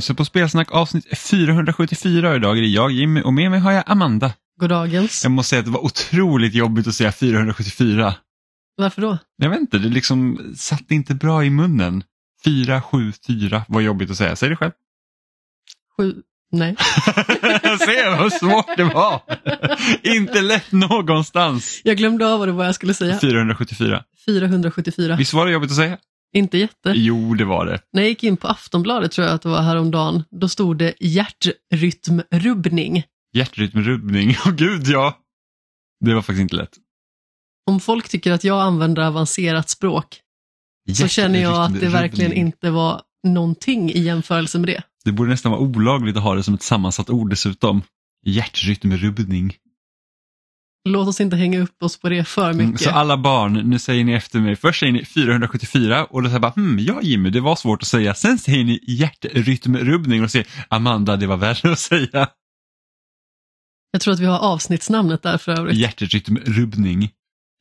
Lyssnar på Spelsnack avsnitt 474 och idag är det jag Jimmy och med mig har jag Amanda. Goddagens. Jag måste säga att det var otroligt jobbigt att säga 474. Varför då? Jag vet inte, det liksom satt inte bra i munnen. 474 var jobbigt att säga, säg det själv. Sju? Nej. Se vad svårt det var. inte lätt någonstans. Jag glömde av vad det var jag skulle säga. 474. 474. Visst var det jobbigt att säga? Inte jätte. Jo, det var det. När jag gick in på Aftonbladet tror jag att det var häromdagen, då stod det hjärtrytmrubbning. Hjärtrytmrubbning, åh gud ja. Det var faktiskt inte lätt. Om folk tycker att jag använder avancerat språk så känner jag att det verkligen inte var någonting i jämförelse med det. Det borde nästan vara olagligt att ha det som ett sammansatt ord dessutom. Hjärtrytmrubbning. Låt oss inte hänga upp oss på det för Mm, mycket. Så alla barn, nu säger ni efter mig, först säger ni 474 och då säger bara, hmm, ja Jimmy, det var svårt att säga. Sen säger ni hjärtrytmrubbning och säger, Amanda, det var värre att säga. Jag tror att vi har avsnittsnamnet där för övrigt. Hjärtrytmrubbning.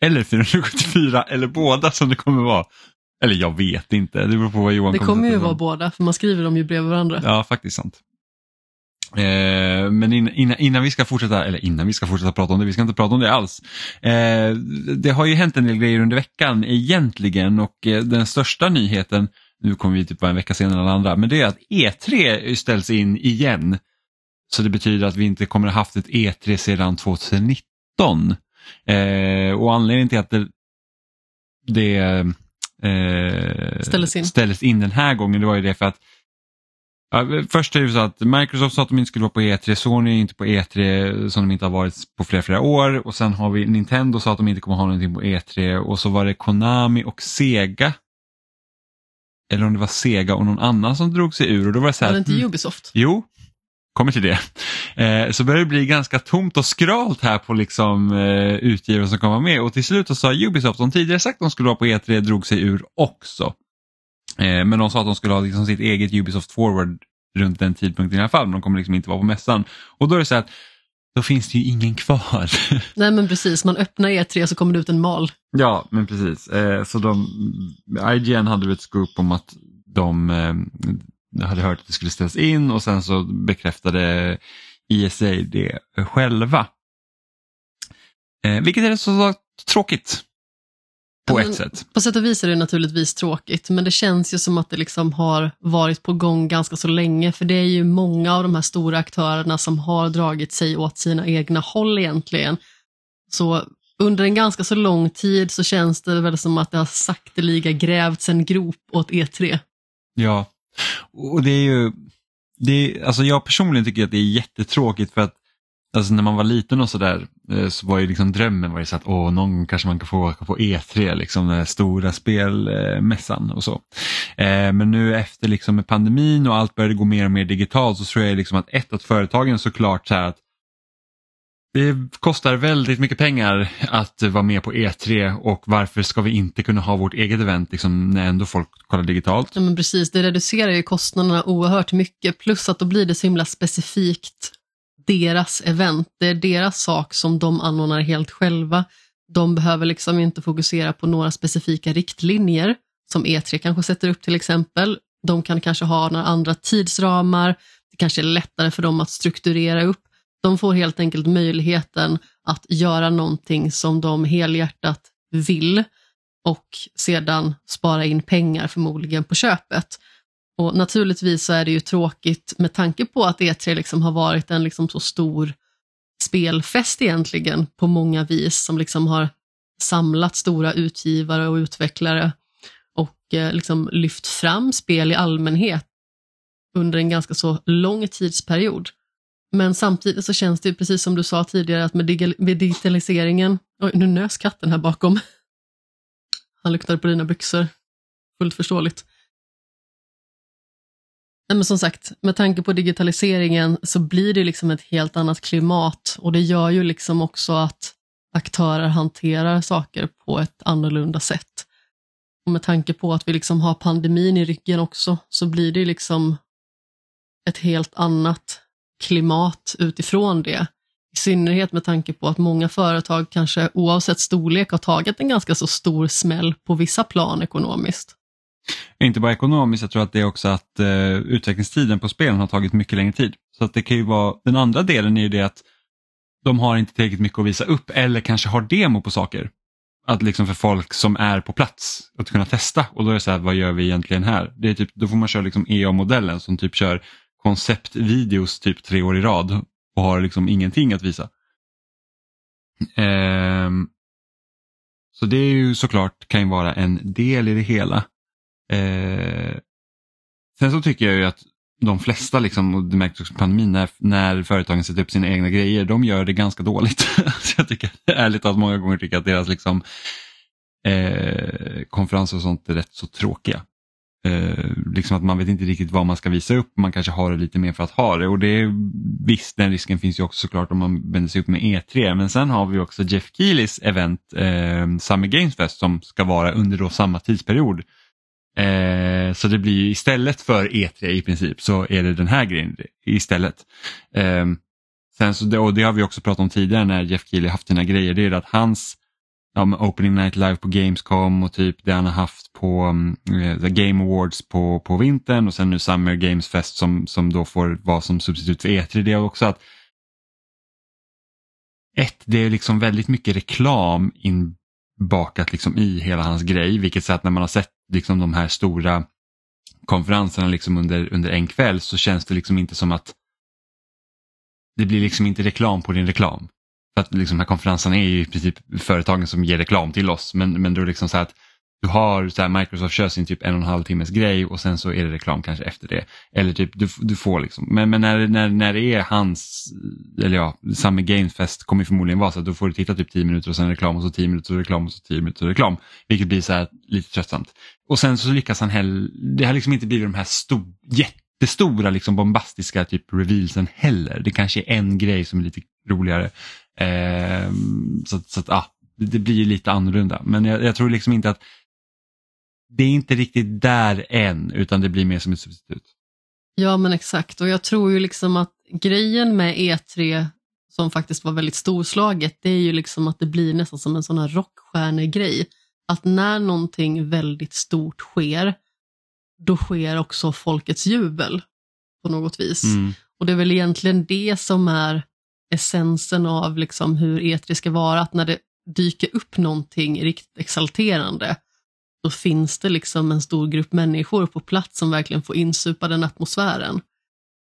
Eller 474, eller båda som det kommer vara. Eller jag vet inte, det beror på vad Johan Det kommer ju vara båda, för man skriver dem ju bredvid varandra. Ja, faktiskt sant. Eh, men innan, innan, innan vi ska fortsätta, eller innan vi ska fortsätta prata om det, vi ska inte prata om det alls. Eh, det har ju hänt en del grejer under veckan egentligen och eh, den största nyheten, nu kommer vi typ bara en vecka senare än alla andra, men det är att E3 ställs in igen. Så det betyder att vi inte kommer ha haft ett E3 sedan 2019. Eh, och anledningen till att det, det Ställdes in. ställdes in den här gången, det var ju det för att först är det så att Microsoft sa att de inte skulle vara på E3, Sony är inte på E3 som de inte har varit på flera, flera år och sen har vi Nintendo sa att de inte kommer ha någonting på E3 och så var det Konami och Sega. Eller om det var Sega och någon annan som drog sig ur och då var det så Var här, det inte hmm, Ubisoft? Jo, kommer till det. Eh, så började det bli ganska tomt och skralt här på liksom, eh, utgivare som kommer med och till slut så sa Ubisoft, som tidigare sagt att de skulle vara på E3, drog sig ur också. Eh, men de sa att de skulle ha liksom sitt eget Ubisoft Forward runt den tidpunkten i alla fall, men de kommer liksom inte vara på mässan. Och då är det så att då finns det ju ingen kvar. Nej men precis, man öppnar E3 så kommer det ut en mal. ja, men precis. Eh, så de, IGN hade ett scoop om att de eh, hade hört att det skulle ställas in och sen så bekräftade ISA det själva. Vilket är så tråkigt. På ett sätt. På sätt och vis är det naturligtvis tråkigt, men det känns ju som att det liksom har varit på gång ganska så länge, för det är ju många av de här stora aktörerna som har dragit sig åt sina egna håll egentligen. Så under en ganska så lång tid så känns det väl som att det har sakteliga grävts en grop åt E E3. Ja, och det är ju, det är, alltså jag personligen tycker att det är jättetråkigt för att Alltså när man var liten och sådär Eh, så var ju liksom drömmen var ju så att åh, någon gång kanske man kan få åka på E3, liksom den stora spelmässan och så. Eh, men nu efter liksom med pandemin och allt började gå mer och mer digitalt så tror jag liksom att ett att företagen såklart så här att det kostar väldigt mycket pengar att vara med på E3 och varför ska vi inte kunna ha vårt eget event liksom, när ändå folk kollar digitalt? Ja, men precis, det reducerar ju kostnaderna oerhört mycket, plus att då blir det så himla specifikt deras event. Det är deras sak som de anordnar helt själva. De behöver liksom inte fokusera på några specifika riktlinjer som E3 kanske sätter upp till exempel. De kan kanske ha några andra tidsramar. Det kanske är lättare för dem att strukturera upp. De får helt enkelt möjligheten att göra någonting som de helhjärtat vill och sedan spara in pengar förmodligen på köpet. Och naturligtvis så är det ju tråkigt med tanke på att E3 liksom har varit en liksom så stor spelfest egentligen på många vis som liksom har samlat stora utgivare och utvecklare och eh, liksom lyft fram spel i allmänhet under en ganska så lång tidsperiod. Men samtidigt så känns det ju precis som du sa tidigare att med, dig- med digitaliseringen, oj nu nös katten här bakom. Han luktade på dina byxor, fullt förståeligt. Nej, men som sagt, med tanke på digitaliseringen så blir det liksom ett helt annat klimat och det gör ju liksom också att aktörer hanterar saker på ett annorlunda sätt. Och med tanke på att vi liksom har pandemin i ryggen också så blir det liksom ett helt annat klimat utifrån det. I synnerhet med tanke på att många företag kanske oavsett storlek har tagit en ganska så stor smäll på vissa plan ekonomiskt. Inte bara ekonomiskt, jag tror att det är också att eh, utvecklingstiden på spelen har tagit mycket längre tid. Så att det kan ju vara, den andra delen är ju det att de har inte tillräckligt mycket att visa upp eller kanske har demo på saker. Att liksom för folk som är på plats att kunna testa och då är det så här, vad gör vi egentligen här? Det är typ, då får man köra liksom EA-modellen som typ kör konceptvideos typ tre år i rad och har liksom ingenting att visa. Eh, så det är ju såklart kan ju vara en del i det hela. Eh, sen så tycker jag ju att de flesta, liksom, och det märktes också pandemin, när, när företagen sätter upp sina egna grejer, de gör det ganska dåligt. så jag tycker ärligt talat många gånger tycker att deras liksom, eh, konferenser och sånt är rätt så tråkiga. Eh, liksom att man vet inte riktigt vad man ska visa upp, man kanske har det lite mer för att ha det och det är, visst den risken finns ju också såklart om man vänder sig upp med E3 men sen har vi också Jeff Keelys event eh, Summer Games Fest som ska vara under då samma tidsperiod. Eh, så det blir istället för E3 i princip så är det den här grejen istället. Eh, sen så, och det har vi också pratat om tidigare när Jeff Keely haft sina grejer, det är att hans ja, Opening Night Live på Gamescom och typ det han har haft på um, Game Awards på, på vintern och sen nu Summer Games Fest som, som då får vara som substitut för E3. Det är också att ett, det är liksom väldigt mycket reklam inbakat liksom i hela hans grej, vilket så att när man har sett liksom de här stora konferenserna liksom under, under en kväll så känns det liksom inte som att det blir liksom inte reklam på din reklam. För att liksom, de här konferenserna är ju i princip företagen som ger reklam till oss. Men, men då är det liksom så att du har så här, Microsoft kör sin typ en och en halv timmes grej och sen så är det reklam kanske efter det. Eller typ du, du får liksom, men, men när, när, när det är hans, eller ja, Summer Games Fest kommer förmodligen vara så att då får du titta typ 10 minuter och sen reklam och så 10 minuter och reklam och så 10 minuter och reklam. Vilket blir så här lite tröttsamt. Och sen så lyckas han heller, det har liksom inte blivit de här stor, jättestora liksom bombastiska typ revealsen heller. Det kanske är en grej som är lite roligare. Eh, så så att, ah, det blir lite annorlunda. Men jag, jag, tror liksom inte att det är inte riktigt där än utan det blir mer som ett substitut. Ja men exakt och jag tror ju liksom att grejen med E3 som faktiskt var väldigt storslaget det är ju liksom att det blir nästan som en sån här rockstjärnegrej. Att när någonting väldigt stort sker då sker också folkets jubel på något vis. Mm. Och det är väl egentligen det som är essensen av liksom hur E3 ska vara, att när det dyker upp någonting riktigt exalterande, då finns det liksom en stor grupp människor på plats som verkligen får insupa den atmosfären.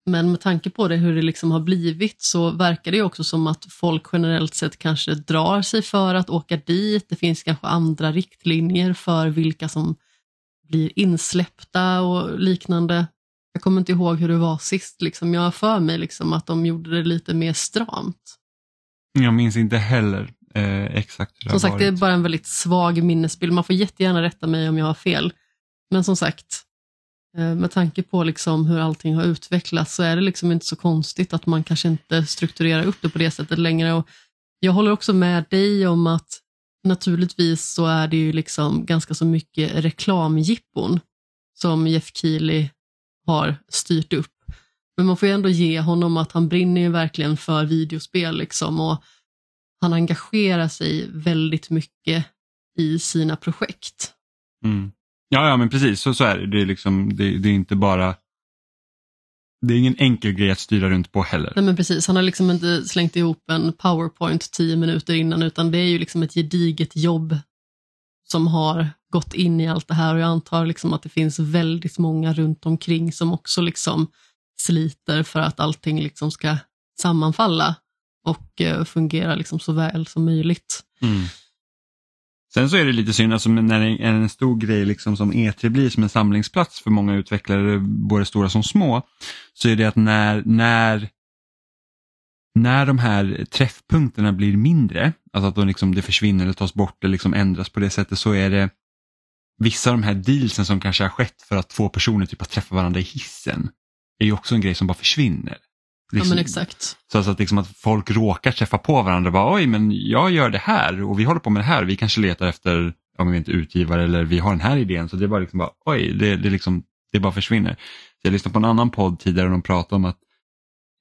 Men med tanke på det, hur det liksom har blivit så verkar det också som att folk generellt sett kanske drar sig för att åka dit. Det finns kanske andra riktlinjer för vilka som blir insläppta och liknande. Jag kommer inte ihåg hur det var sist, liksom. jag har för mig liksom, att de gjorde det lite mer stramt. Jag minns inte heller eh, exakt hur det Som sagt, varit. det är bara en väldigt svag minnesbild. Man får jättegärna rätta mig om jag har fel. Men som sagt, eh, med tanke på liksom hur allting har utvecklats så är det liksom inte så konstigt att man kanske inte strukturerar upp det på det sättet längre. Och jag håller också med dig om att naturligtvis så är det ju liksom ganska så mycket reklamjippon som Jeff Keely har styrt upp. Men man får ju ändå ge honom att han brinner ju verkligen för videospel liksom och han engagerar sig väldigt mycket i sina projekt. Mm. Ja, ja, men precis så, så är det. Det är, liksom, det, det är inte bara det är ingen enkel grej att styra runt på heller. Nej men precis, han har liksom inte slängt ihop en powerpoint tio minuter innan utan det är ju liksom ett gediget jobb som har gått in i allt det här och jag antar liksom att det finns väldigt många runt omkring som också liksom sliter för att allting liksom ska sammanfalla och eh, fungera liksom så väl som möjligt. Mm. Sen så är det lite synd, alltså, när det är en stor grej liksom som E3 blir som en samlingsplats för många utvecklare, både stora som små, så är det att när, när, när de här träffpunkterna blir mindre, alltså att de liksom, det försvinner eller tas bort eller liksom ändras på det sättet, så är det vissa av de här dealsen som kanske har skett för att två personer typ att träffat varandra i hissen, är ju också en grej som bara försvinner. Liksom, ja men exakt. Så att, liksom att folk råkar träffa på varandra och bara oj men jag gör det här och vi håller på med det här. Vi kanske letar efter, om vi inte utgivare eller vi har den här idén så det är bara liksom bara oj det, det, liksom, det bara försvinner. Så jag lyssnade på en annan podd tidigare och de pratade om att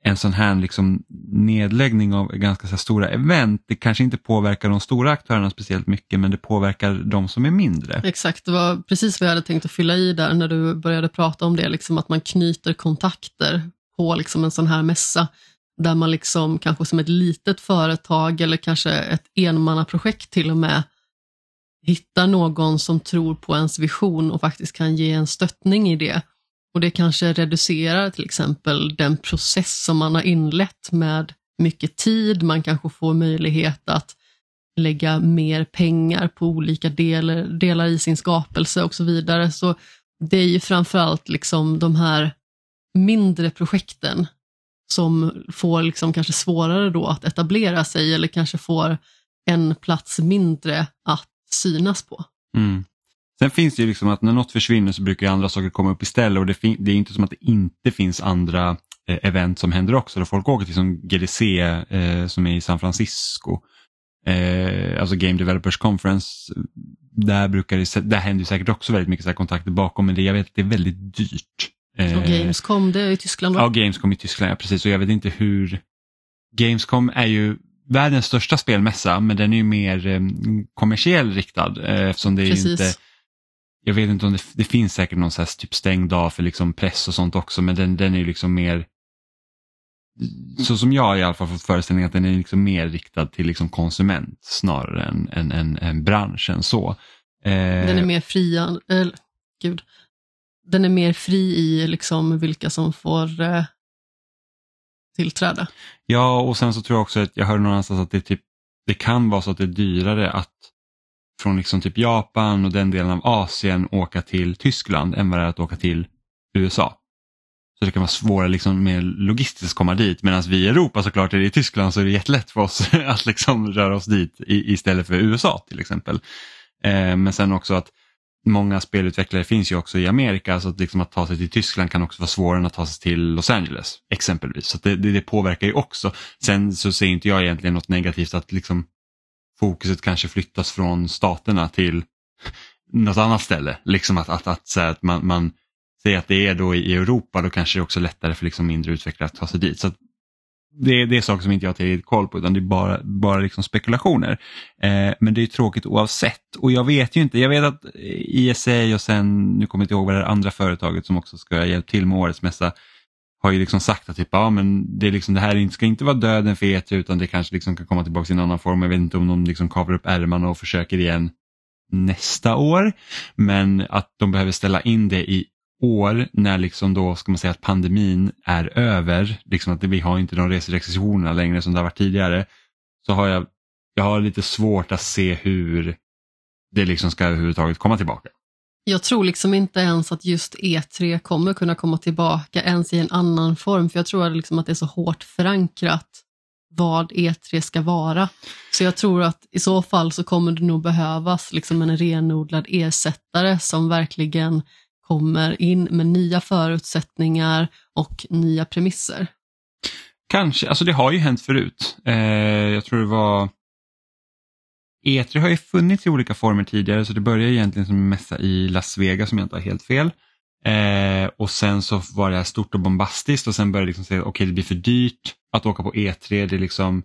en sån här liksom nedläggning av ganska så stora event, det kanske inte påverkar de stora aktörerna speciellt mycket men det påverkar de som är mindre. Exakt, det var precis vad jag hade tänkt att fylla i där när du började prata om det, liksom att man knyter kontakter på liksom en sån här mässa där man liksom kanske som ett litet företag eller kanske ett enmannaprojekt till och med hittar någon som tror på ens vision och faktiskt kan ge en stöttning i det. Och det kanske reducerar till exempel den process som man har inlett med mycket tid, man kanske får möjlighet att lägga mer pengar på olika delar, delar i sin skapelse och så vidare. Så det är ju framförallt liksom de här mindre projekten som får liksom kanske svårare då att etablera sig eller kanske får en plats mindre att synas på. Mm. Sen finns det ju liksom att när något försvinner så brukar andra saker komma upp istället och det, det är inte som att det inte finns andra eh, event som händer också. Där folk åker till som GDC eh, som är i San Francisco. Eh, alltså Game Developers Conference. Eh, där, brukar det, där händer säkert också väldigt mycket så kontakter bakom men det, jag vet att det är väldigt dyrt. Eh, och Gamescom, det är i Tyskland va? Ja, Gamescom i Tyskland, ja, precis. Och jag vet inte hur... Gamescom är ju världens största spelmässa men den är ju mer eh, kommersiell riktad eh, eftersom det är Precis. inte jag vet inte om det, det finns säkert någon så här typ stängd dag för liksom press och sånt också men den, den är ju liksom mer så som jag i alla fall fått föreställningen att den är liksom mer riktad till liksom konsument snarare än, än, än, än branschen så. Eh, den är mer fria, äh, gud. Den är mer fri i liksom vilka som får eh, tillträde. Ja, och sen så tror jag också att jag hörde någonstans att det, typ, det kan vara så att det är dyrare att från liksom typ Japan och den delen av Asien åka till Tyskland än vad det är att åka till USA. Så det kan vara svårare liksom mer logistiskt att komma dit medan vi i Europa såklart är det i Tyskland så är det jättelätt för oss att liksom röra oss dit istället för USA till exempel. Eh, men sen också att många spelutvecklare finns ju också i Amerika så att, liksom att ta sig till Tyskland kan också vara svårare än att ta sig till Los Angeles exempelvis. Så det, det, det, påverkar ju också. Sen så ser inte jag egentligen något negativt att liksom fokuset kanske flyttas från staterna till något annat ställe. Liksom att, att, att, så att man, man säger att det är då i Europa då kanske det är också lättare för liksom mindre utvecklare att ta sig dit. Så det, det är saker som inte jag har tillräckligt koll på utan det är bara, bara liksom spekulationer. Eh, men det är tråkigt oavsett och jag vet ju inte, jag vet att ISA och sen, nu kommer jag inte ihåg vad det andra företaget som också ska hjälpa till med årets mässa har ju liksom sagt att typ, ja, men det, är liksom, det här ska inte vara döden för E3 utan det kanske liksom kan komma tillbaka i en annan form. Jag vet inte om de liksom kavlar upp ärmarna och försöker igen nästa år. Men att de behöver ställa in det i år när liksom då ska man säga att pandemin är över, liksom att vi har inte de reserestriktionerna längre som det har varit tidigare, så har jag, jag har lite svårt att se hur det liksom ska överhuvudtaget komma tillbaka. Jag tror liksom inte ens att just E3 kommer kunna komma tillbaka ens i en annan form, för jag tror liksom att det är så hårt förankrat vad E3 ska vara. Så jag tror att i så fall så kommer det nog behövas liksom en renodlad ersättare som verkligen kommer in med nya förutsättningar och nya premisser. Kanske, alltså det har ju hänt förut. Eh, jag tror det var E3 har ju funnits i olika former tidigare så det började egentligen som en mässa i Las Vegas om jag inte har helt fel. Eh, och sen så var det här stort och bombastiskt och sen började det liksom säga okej okay, det blir för dyrt att åka på E3, det, liksom,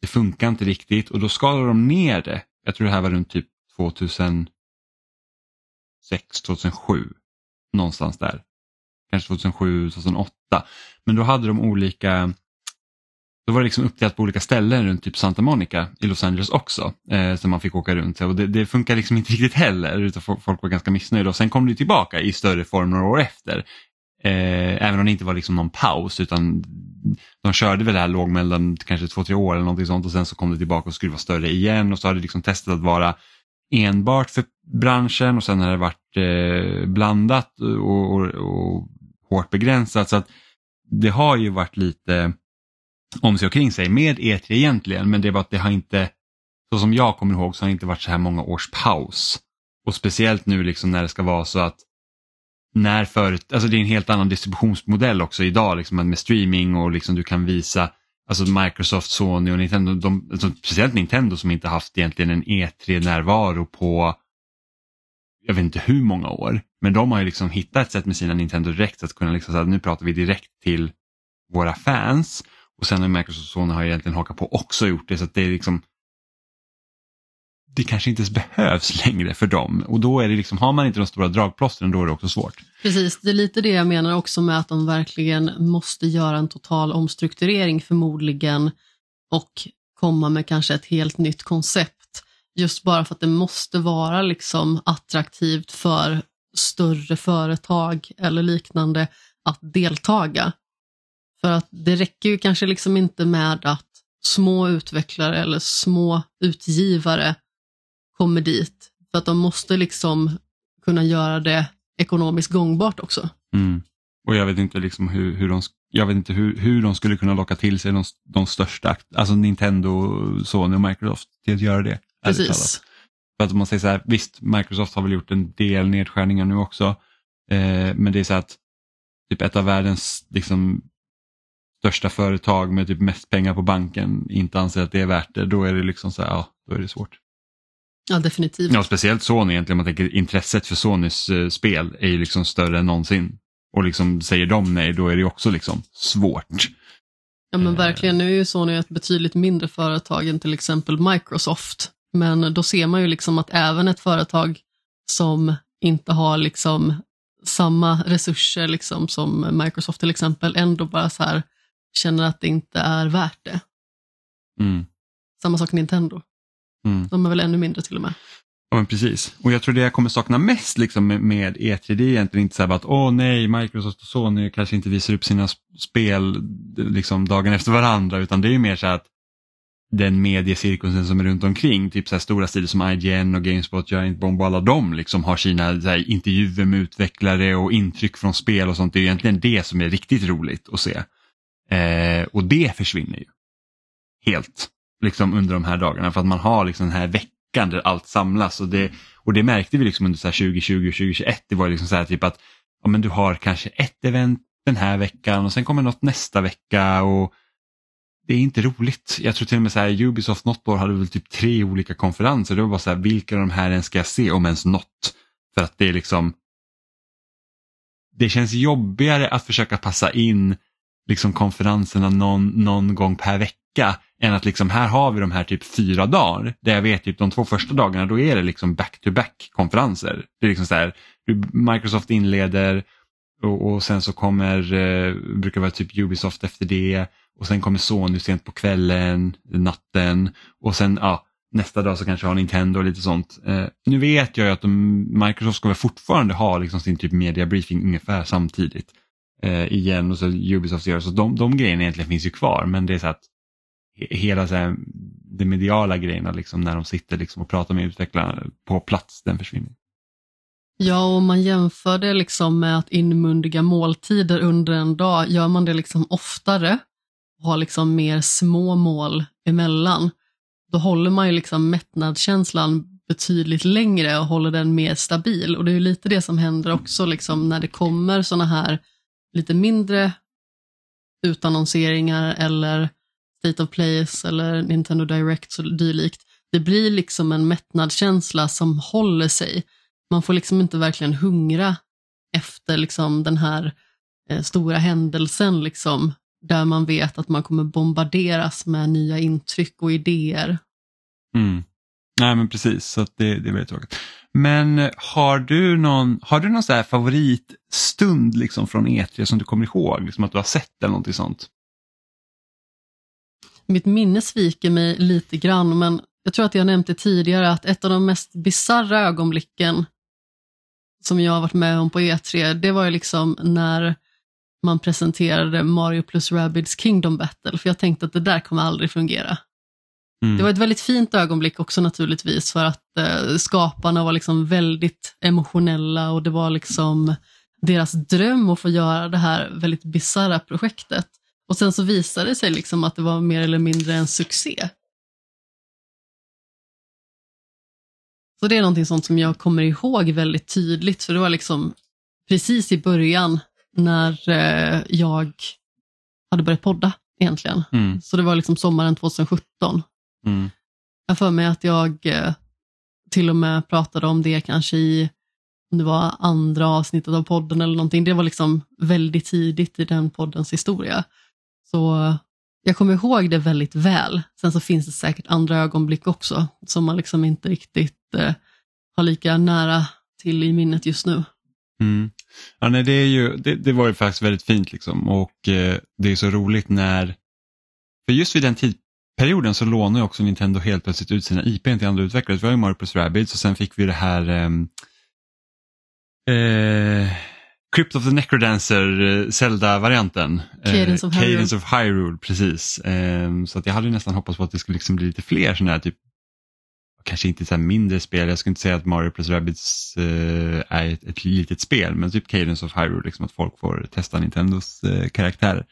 det funkar inte riktigt och då skalade de ner det. Jag tror det här var runt typ 2006, 2007 någonstans där. Kanske 2007, 2008. Men då hade de olika då var det liksom uppdelat på olika ställen runt typ Santa Monica i Los Angeles också. Eh, som man fick åka runt och det, det funkar liksom inte riktigt heller utan folk var ganska missnöjda och sen kom det tillbaka i större form några år efter. Eh, även om det inte var liksom någon paus utan de körde väl det här lågmälda kanske två, tre år eller någonting sånt och sen så kom det tillbaka och skulle vara större igen och så hade det liksom testat att vara enbart för branschen och sen har det varit eh, blandat och, och, och, hårt begränsat. Så att det har ju varit lite om sig och kring sig med E3 egentligen men det är bara att det har inte, så som jag kommer ihåg så har det inte varit så här många års paus. Och speciellt nu liksom när det ska vara så att när förut, alltså det är en helt annan distributionsmodell också idag liksom med streaming och liksom du kan visa Alltså Microsoft, Sony och Nintendo, de, alltså speciellt Nintendo som inte haft egentligen en E3-närvaro på jag vet inte hur många år. Men de har ju liksom hittat ett sätt med sina Nintendo Direkt att kunna liksom säga nu pratar vi direkt till våra fans. Och sen har Microsoft och Sony har egentligen hakat på också gjort det så att det är liksom det kanske inte ens behövs längre för dem och då är det liksom, har man inte de stora dragplåstren då är det också svårt. Precis, det är lite det jag menar också med att de verkligen måste göra en total omstrukturering förmodligen och komma med kanske ett helt nytt koncept. Just bara för att det måste vara liksom attraktivt för större företag eller liknande att deltaga. För att det räcker ju kanske liksom inte med att små utvecklare eller små utgivare kommer dit. För att de måste liksom kunna göra det ekonomiskt gångbart också. Mm. Och jag vet inte, liksom hur, hur, de, jag vet inte hur, hur de skulle kunna locka till sig de, de största, alltså Nintendo, Sony och Microsoft till att göra det. Precis. För att man säger så här, visst Microsoft har väl gjort en del nedskärningar nu också, eh, men det är så att typ ett av världens liksom, största företag med typ mest pengar på banken inte anser att det är värt det, då är det liksom så här, ja, då är det svårt. Ja, definitivt. Ja, speciellt Sony egentligen, man tänker intresset för Sonys eh, spel är ju liksom större än någonsin. Och liksom säger de nej, då är det också liksom svårt. Ja men Eh. verkligen, nu är ju Sony ett betydligt mindre företag än till exempel Microsoft. Men då ser man ju liksom att även ett företag som inte har liksom samma resurser liksom som Microsoft till exempel ändå bara så här känner att det inte är värt det. Mm. Samma sak Nintendo. Mm. De är väl ännu mindre till och med. Ja, men precis. Och jag tror det jag kommer sakna mest liksom, med, med E3, det är egentligen inte så här att åh nej, Microsoft och Sony kanske inte visar upp sina sp- spel liksom, dagen efter varandra, utan det är mer så här att den mediecirkusen som är runt omkring, typ så stora sidor som IGN och Gamespot, Giant Bomb och alla de liksom har sina så här, intervjuer med utvecklare och intryck från spel och sånt. Det är egentligen det som är riktigt roligt att se. Eh, och det försvinner ju helt liksom under de här dagarna för att man har liksom den här veckan där allt samlas och det, och det märkte vi liksom under så här 2020 och 2021. Det var liksom så här typ att ja, men du har kanske ett event den här veckan och sen kommer något nästa vecka och det är inte roligt. Jag tror till och med så här Ubisoft något år hade väl typ tre olika konferenser. Det var bara så här, vilka av de här ens ska jag se om ens något? För att det är liksom det känns jobbigare att försöka passa in liksom konferenserna någon, någon gång per vecka än att liksom här har vi de här typ fyra dagar där jag vet att de två första dagarna då är det liksom back-to-back konferenser. Det är liksom så här, Microsoft inleder och, och sen så kommer, eh, brukar vara typ Ubisoft efter det och sen kommer Sony sent på kvällen, natten och sen ja, nästa dag så kanske har Nintendo och lite sånt. Eh, nu vet jag ju att de, Microsoft ska väl fortfarande ha liksom sin typ media briefing ungefär samtidigt eh, igen och så Ubisoft gör så de, de grejerna egentligen finns ju kvar men det är så att hela så här, de mediala grejerna liksom när de sitter liksom och pratar med utvecklarna på plats, den försvinner. Ja, och om man jämför det liksom med att inmundiga måltider under en dag, gör man det liksom oftare och har liksom mer små mål emellan, då håller man ju liksom mättnadskänslan betydligt längre och håller den mer stabil. Och det är ju lite det som händer också liksom när det kommer sådana här lite mindre utannonseringar eller State of Plays eller Nintendo Direct och dylikt. Det blir liksom en mättnadskänsla som håller sig. Man får liksom inte verkligen hungra efter liksom den här eh, stora händelsen liksom, där man vet att man kommer bombarderas med nya intryck och idéer. Mm. Nej men precis, så att det, det är väldigt tråkigt. Men eh, har du någon, har du någon så här favoritstund liksom från E3 som du kommer ihåg? Liksom att du har sett eller någonting sånt? Mitt minne sviker mig lite grann, men jag tror att jag nämnt det tidigare att ett av de mest bisarra ögonblicken som jag har varit med om på E3, det var ju liksom när man presenterade Mario plus Rabbids Kingdom Battle, för jag tänkte att det där kommer aldrig fungera. Mm. Det var ett väldigt fint ögonblick också naturligtvis för att eh, skaparna var liksom väldigt emotionella och det var liksom deras dröm att få göra det här väldigt bisarra projektet. Och sen så visade det sig liksom att det var mer eller mindre en succé. Så det är någonting sånt som jag kommer ihåg väldigt tydligt, för det var liksom precis i början när eh, jag hade börjat podda egentligen. Mm. Så det var liksom sommaren 2017. Mm. Jag för mig att jag eh, till och med pratade om det kanske i, om det var andra avsnittet av podden eller någonting. Det var liksom väldigt tidigt i den poddens historia. Så jag kommer ihåg det väldigt väl. Sen så finns det säkert andra ögonblick också som man liksom inte riktigt eh, har lika nära till i minnet just nu. Mm. Ja, nej, det, är ju, det, det, var ju faktiskt väldigt fint liksom och eh, det är så roligt när, för just vid den tidperioden så lånade ju också Nintendo helt plötsligt ut sina IP till andra utvecklare. Vi har ju Mario plus Rabbids och sen fick vi det här ehm, eh, Crypt of the Necrodancer, eh, Zelda-varianten. Cadence, of, Cadence of Hyrule. precis. Eh, så att jag hade nästan hoppats på att det skulle liksom bli lite fler sådana här typ kanske inte så mindre spel, jag skulle inte säga att Mario plus Rabbids eh, är ett, ett litet spel, men typ Cadence of Hyrule, liksom att folk får testa Nintendos eh, karaktärer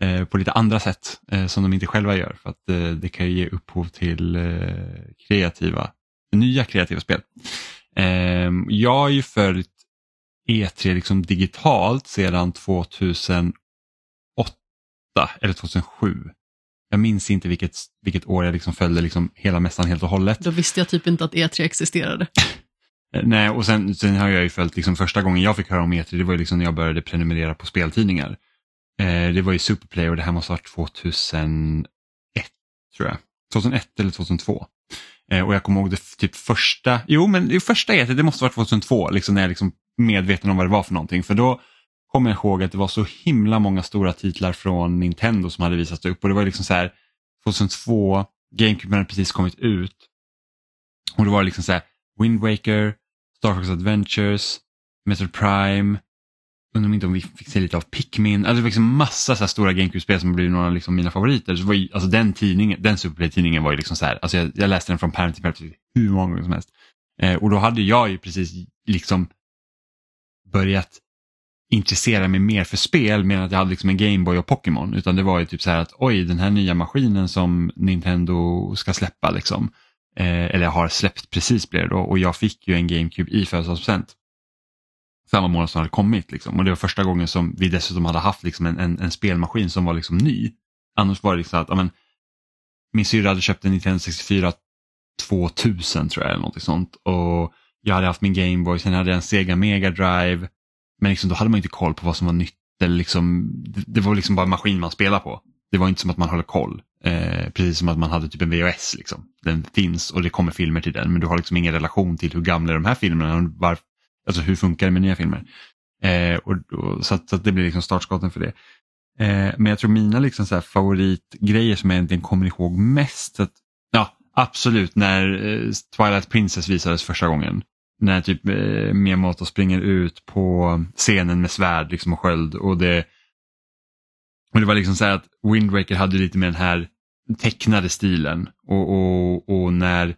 eh, på lite andra sätt eh, som de inte själva gör, för att eh, det kan ge upphov till eh, kreativa, nya kreativa spel. Ehm, jag har ju följt E3 liksom digitalt sedan 2008 eller 2007. Jag minns inte vilket, vilket år jag liksom följde liksom hela mässan helt och hållet. Då visste jag typ inte att E3 existerade. Nej, och sen, sen har jag ju följt, liksom, första gången jag fick höra om E3, det var ju liksom när jag började prenumerera på speltidningar. Eh, det var ju Superplay och det här måste ha varit 2001, tror jag. 2001 eller 2002. Eh, och jag kommer ihåg det typ första, jo men det första E3, det måste ha varit 2002, liksom när jag liksom medveten om vad det var för någonting. För då kommer jag ihåg att det var så himla många stora titlar från Nintendo som hade visats upp och det var liksom så här 2002, GameCube hade precis kommit ut och det var liksom så här Wind Waker, Star Fox Adventures, Metroid Prime, undrar inte om vi fick se lite av Pikmin, alltså det var liksom massa så stora GameCube-spel som blev några av liksom mina favoriter. Så var ju, alltså den tidningen, den Superplay-tidningen var ju liksom så här, alltså jag, jag läste den från pärm till pärm typ, hur många gånger som helst. Eh, och då hade jag ju precis liksom börjat intressera mig mer för spel medan att jag hade liksom en Gameboy och Pokémon. Utan det var ju typ så här att oj, den här nya maskinen som Nintendo ska släppa liksom. Eh, eller har släppt precis blev det då och jag fick ju en GameCube i födelsedagspresent. Samma månad som hade kommit liksom. och det var första gången som vi dessutom hade haft liksom en, en, en spelmaskin som var liksom ny. Annars var det liksom att ja, men, min syrra hade köpt en Nintendo 64 2000 tror jag eller något sånt och jag hade haft min Gameboy, sen hade jag en Sega Mega Drive. Men liksom, då hade man inte koll på vad som var nytt. Eller liksom, det var liksom bara en maskin man spelade på. Det var inte som att man höll koll. Eh, precis som att man hade typ en VHS. Liksom. Den finns och det kommer filmer till den men du har liksom ingen relation till hur gamla de här filmerna är. Var, alltså hur funkar det med nya filmer? Eh, och, och, så, att, så att det blir liksom startskotten för det. Eh, men jag tror mina liksom så favoritgrejer som jag egentligen kommer ihåg mest. Att, absolut när eh, Twilight Princess visades första gången när typ eh, Miyamoto springer ut på scenen med svärd liksom, och sköld. Och det, och det var liksom så här att Wind Waker hade lite med den här tecknade stilen. Och, och, och när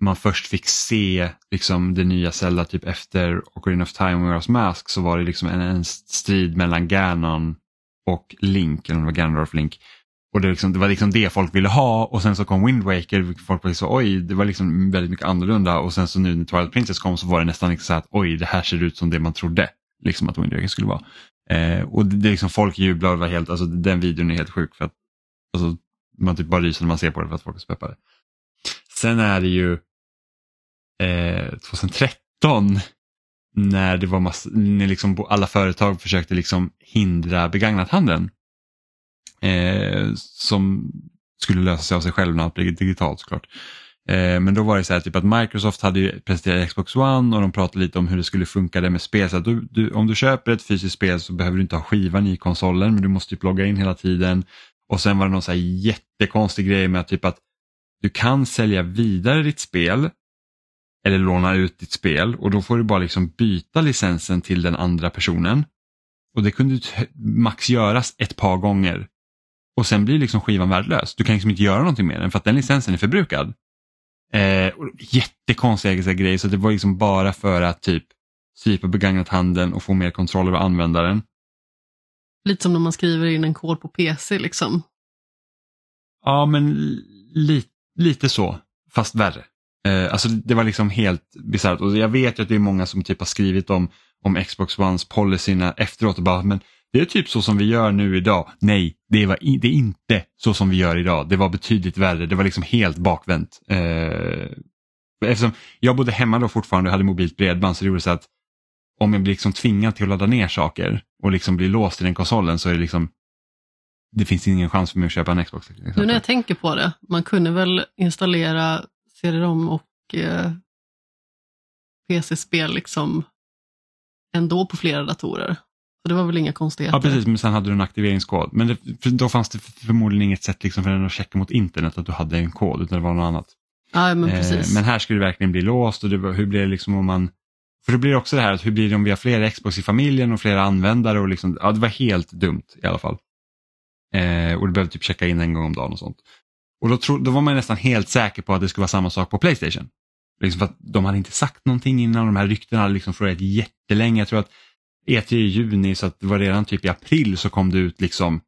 man först fick se liksom, det nya Zelda typ efter Ocarina of Time och Majora's Mask så var det liksom en, en strid mellan Ganon och Link, eller om det var Ganondorf Link. Och det, liksom, det, var liksom det folk ville ha och sen så kom Wind Waker, folk var så oj, det var liksom väldigt mycket annorlunda och sen så nu när Twilight Princess kom så var det nästan liksom så att oj, det här ser ut som det man trodde liksom att Wind Waker skulle vara. Eh, och det, det liksom folk jublar och var helt, alltså den videon är helt sjuk för att alltså, man typ bara ryser när man ser på det för att folk är så peppade. Sen är det ju eh, 2013 när det var massa, när liksom alla företag försökte liksom hindra begagnathandeln eh, som skulle lösa sig av sig själv när allt blir digitalt såklart. Eh, men då var det så här typ att Microsoft hade presenterat Xbox One och de pratade lite om hur det skulle funka det med spel. Så att du, du, om du köper ett fysiskt spel så behöver du inte ha skivan i konsolen men du måste typ logga in hela tiden. Och sen var det någon så här jättekonstig grej med att typ att du kan sälja vidare ditt spel eller låna ut ditt spel och då får du bara liksom byta licensen till den andra personen. Och det kunde max göras ett par gånger och sen blir liksom skivan värdelös. Du kan liksom inte göra någonting med den för att den licensen är förbrukad. Eh, jättekonstiga grejer så det var liksom bara för att typ strypa begagnat handeln och få mer kontroll över användaren. Lite som när man skriver in en kod på PC liksom. Ja men li lite så, fast värre. Eh, alltså det var liksom helt bisarrt och jag vet ju att det är många som typ har skrivit om, om Xbox Ones policyna efteråt och bara men det är typ så som vi gör nu idag. Nej, det, var det är inte så som vi gör idag. Det var betydligt värre. Det var liksom helt bakvänt. Eh, eftersom jag bodde hemma då fortfarande och hade mobilt bredband så det gjorde så att om jag blir liksom tvingad till att ladda ner saker och liksom blir låst i den konsolen så är det liksom det finns ingen chans för mig att köpa en Xbox. exempel. Nu när jag tänker på det, man kunde väl installera CD-ROM och eh, PC-spel liksom ändå på flera datorer. Så det var väl inga konstigheter. Ja precis, men sen hade du en aktiveringskod. Men det, då fanns det förmodligen inget sätt liksom för den att checka mot internet att du hade en kod, utan det var något annat. Ja, men precis. Eh, men här skulle det verkligen bli låst och det, hur blir det liksom om man för det blir också det här, att hur blir det om vi har flera Xbox i familjen och flera användare och liksom, ja det var helt dumt i alla fall. Eh, och du behövde typ checka in en gång om dagen och sånt. Och då, tro, då var man nästan helt säker på att det skulle vara samma sak på Playstation. Liksom för att de hade inte sagt någonting innan, de här ryktena hade liksom florerat jättelänge. Jag tror att E3 i juni, så att det var redan typ i april så kom det ut liksom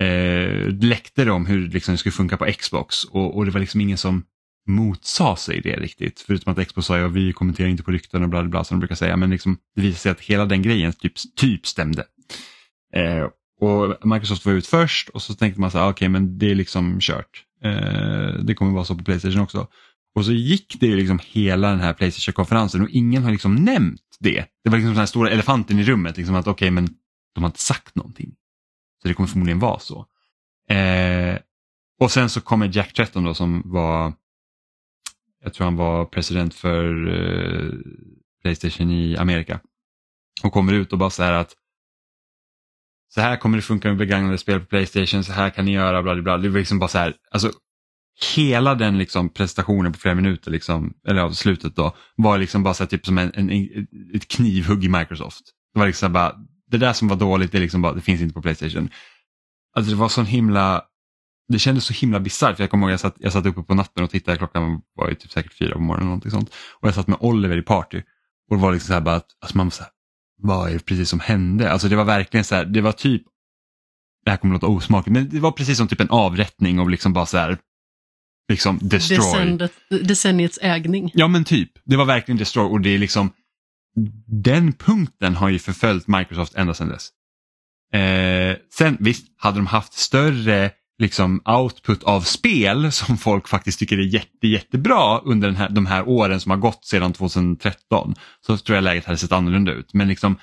eh, läckte det om hur liksom, det skulle funka på Xbox och, och det var liksom ingen som motsa sig det riktigt. Förutom att Xbox sa att vi kommenterar inte på rykten och bla bla bla som de brukar säga. Men liksom, det visade sig att hela den grejen typ, typ stämde. Eh, och Microsoft var ut först och så tänkte man så här, ah, okej men det är liksom kört. Eh, det kommer vara så på Playstation också. Och så gick det ju liksom hela den här Playstation-konferensen och ingen har liksom nämnt det. Det var liksom den här stora elefanten i rummet, liksom att okej men de har inte sagt någonting. Så det kommer förmodligen vara så. Eh, och sen så kommer Jack Tretton då som var, jag tror han var president för eh, Playstation i Amerika. Och kommer ut och bara så här att så här kommer det funka med begagnade spel på Playstation, så här kan ni göra, bla bla bla. Det var liksom bara så här, alltså hela den liksom prestationen på flera minuter, liksom, eller av slutet då, var liksom bara så här, typ som en, en, ett knivhugg i Microsoft. Det var liksom bara, det där som var dåligt, det, liksom bara, det finns inte på Playstation. Alltså det var sån himla, det kändes så himla bisarrt. Jag kommer ihåg jag satt, jag satt uppe på natten och tittade, klockan var ju typ säkert fyra på morgonen eller någonting sånt. Och jag satt med Oliver i party. Och det var liksom så här bara att, alltså man var så här, vad är det precis som hände? Alltså det var verkligen så här, det var typ, det här kommer att låta osmakligt, men det var precis som typ en avrättning och liksom bara så här, liksom destroy. Decenniets ägning. Ja men typ, det var verkligen destroy och det är liksom, den punkten har ju förföljt Microsoft ända sedan dess. Eh, sen visst, hade de haft större liksom output av spel som folk faktiskt tycker är jätte, jättebra under den här, de här åren som har gått sedan 2013 så tror jag läget hade sett annorlunda ut. Men liksom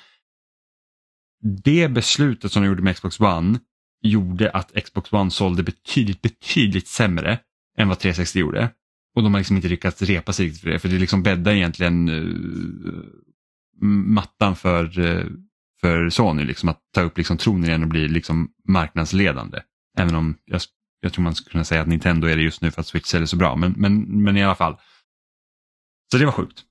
det beslutet som de gjorde med Xbox One gjorde att Xbox One sålde betydligt, betydligt sämre än vad 360 gjorde. Och de har liksom inte lyckats repa sig riktigt för det, för det liksom bäddar egentligen uh, mattan för, uh, för Sony, liksom att ta upp liksom tronen igen och bli liksom marknadsledande. Även om jag, jag tror man skulle kunna säga att Nintendo är det just nu för att Switch säljer så bra, men, men, men i alla fall. Så det var sjukt.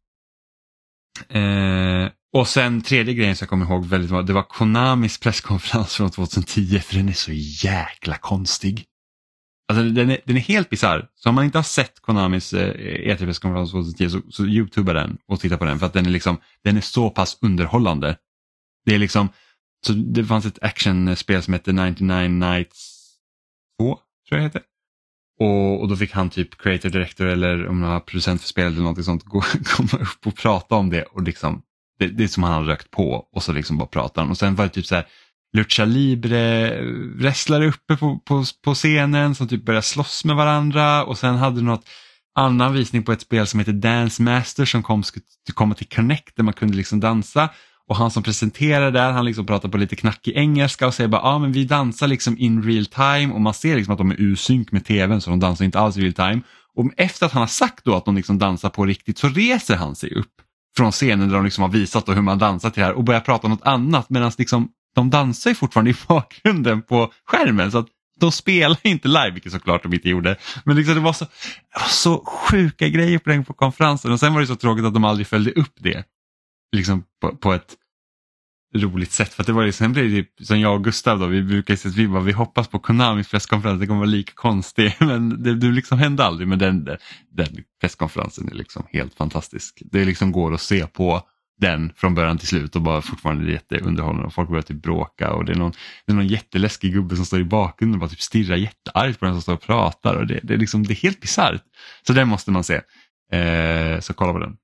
Eh, och sen tredje grejen som jag kommer ihåg väldigt bra, det var Konamis presskonferens från 2010, för den är så jäkla konstig. Alltså den är, den är helt bisarr. Så om man inte har sett Konamis eh, E3-presskonferens 2010 så, så youtuba den och titta på den för att den är, liksom, den är så pass underhållande. Det är liksom, så det fanns ett actionspel som hette 99 Nights 2, tror jag det heter. Och, och då fick han typ creator director eller om han var producent för spelet eller något sånt gå, komma upp och prata om det och liksom det, det är som han har rökt på och så liksom bara pratar han. Och sen var det typ så här Lucha Libre wrestlare uppe på, på, på scenen som typ började slåss med varandra. Och sen hade du något annan visning på ett spel som heter Dance Master som kom, skulle komma till Connect där man kunde liksom dansa. Och han som presenterade där han liksom pratar på lite knackig engelska och säger bara ja ah, men vi dansar liksom in real time. Och man ser liksom att de är ur synk med tvn så de dansar inte alls i real time. Och efter att han har sagt då att de liksom dansar på riktigt så reser han sig upp från scenen där de liksom har visat då hur man dansar till det här och börjar prata om något annat. Medan liksom de dansar ju fortfarande i bakgrunden på skärmen så att de spelar inte live, vilket såklart de inte gjorde. Men liksom det, var så, det var så sjuka grejer på den på konferensen och sen var det så tråkigt att de aldrig följde upp det liksom på, på ett roligt sätt. För att det var liksom, sen blev det typ som jag och Gustav då, vi brukar säga att vi, bara, vi hoppas på Konamis presskonferens, det kommer vara lika konstig. Men det, det liksom hände aldrig, men den, den presskonferensen är liksom helt fantastisk. Det liksom går att se på den från början till slut och bara fortfarande jätteunderhållande och folk börjar typ bråka och det är någon, det är någon jätteläskig gubbe som står i bakgrunden och bara typ stirrar jätteargt på den som står och pratar och det, det är liksom, det är helt bisarrt. Så den måste man se. Eh, så kolla på den.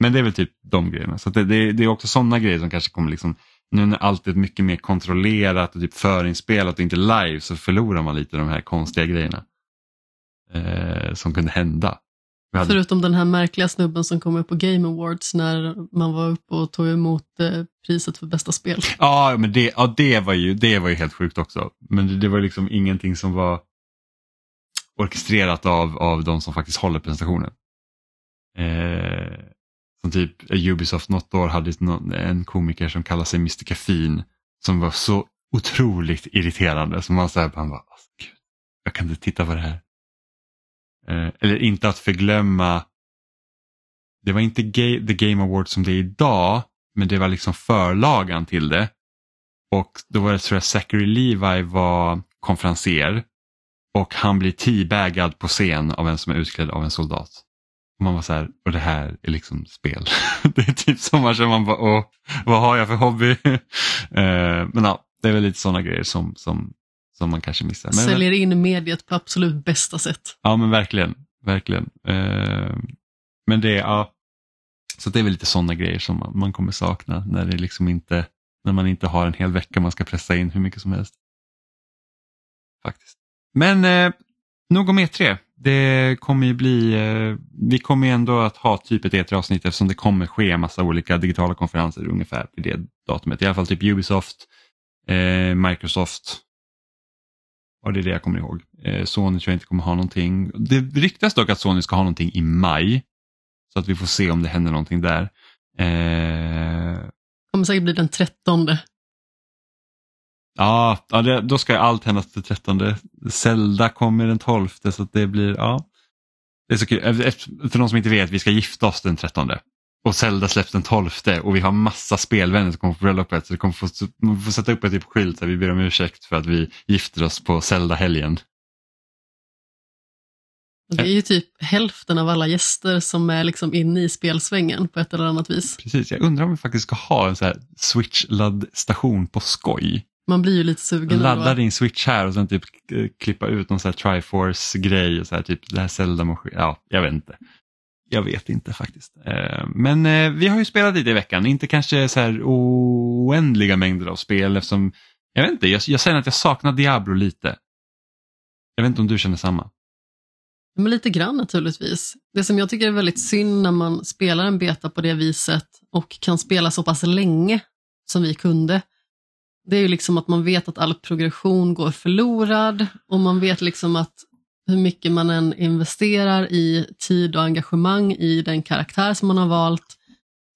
Men det är väl typ de grejerna. Så det, det, det, är också sådana grejer som kanske kommer liksom, nu när allt är mycket mer kontrollerat och typ förinspelat och inte live så förlorar man lite de här konstiga grejerna. Eh, som kunde hända. Hade, Förutom den här märkliga snubben som kom upp på Game Awards när man var uppe och tog emot eh, priset för bästa spel. ja, men det, ja, det, var ju, det var ju helt sjukt också. Men det, det var liksom ingenting som var orkestrerat av, av de som faktiskt håller presentationen. Eh, som typ Ubisoft något år hade en komiker som kallade sig Mr. Caffeine som var så otroligt irriterande. Som man så här, man bara, "Alltså, Gud, jag kan inte titta på det här. Eh, eller inte att förglömma, det var inte ga- The Game Awards som det är idag, men det var liksom förlagan till det. Och då var det tror jag Zachary Levi var konferenser och han blir teabagad på scen av en som är utklädd av en soldat. Och man var så här, och det här är liksom spel. det är typ som man känner, man bara, åh, vad har jag för hobby? Eh, men ja, det är väl lite sådana grejer som, som, som man kanske missar. Men, Säljer in mediet på absolut bästa sätt. Ja men verkligen, verkligen. Eh, men det är, ja, så det är väl lite sådana grejer som man, man kommer sakna när det liksom inte, när man inte har en hel vecka man ska pressa in hur mycket som helst. Faktiskt. Men eh, nog om E3. Det kommer ju bli, eh, vi kommer ju ändå att ha typ ett E3-avsnitt eftersom det kommer ske en massa olika digitala konferenser ungefär vid det datumet. I alla fall typ Ubisoft, eh, Microsoft, och det är det jag kommer ihåg. Eh, Sony tror jag inte kommer ha någonting. Det ryktas dock att Sony ska ha någonting i maj. Så att vi får se om det händer någonting där. Eh, Kommer säkert bli den trettonde. ja, ja det, då ska allt hända till 13. Zelda kommer den 12 så det blir, ja. Det är så kul. Efter- För de som inte vet, vi ska gifta oss den 13. Och Zelda släpps den 12 och vi har massa spelvänner som kommer på bröllopet. Så det kommer få, man får sätta upp ett typ skylt där vi ber om ursäkt för att vi gifter oss på Zelda-helgen. Det är ju typ hälften av alla gäster som är liksom inne i spelsvängen på ett eller annat vis. Precis, jag undrar om vi faktiskt ska ha en så här switch-laddstation på skoj. Man blir ju lite sugen. Ladda din switch här och sen typ eh, klippa ut någon så här Triforce-grej och så här typ det här Zelda-maskin. Ja, jag vet inte. Jag vet inte faktiskt. Eh, men eh, vi har ju spelat lite i veckan, inte kanske så här oändliga mängder av spel eftersom, jag vet inte, jag, jag säger att jag saknar Diablo lite. Jag vet inte om du känner samma. Men lite grann naturligtvis. Det som jag tycker är väldigt synd när man spelar en beta på det viset och kan spela så pass länge som vi kunde, det är ju liksom att man vet att all progression går förlorad och man vet liksom att hur mycket man än investerar i tid och engagemang i den karaktär som man har valt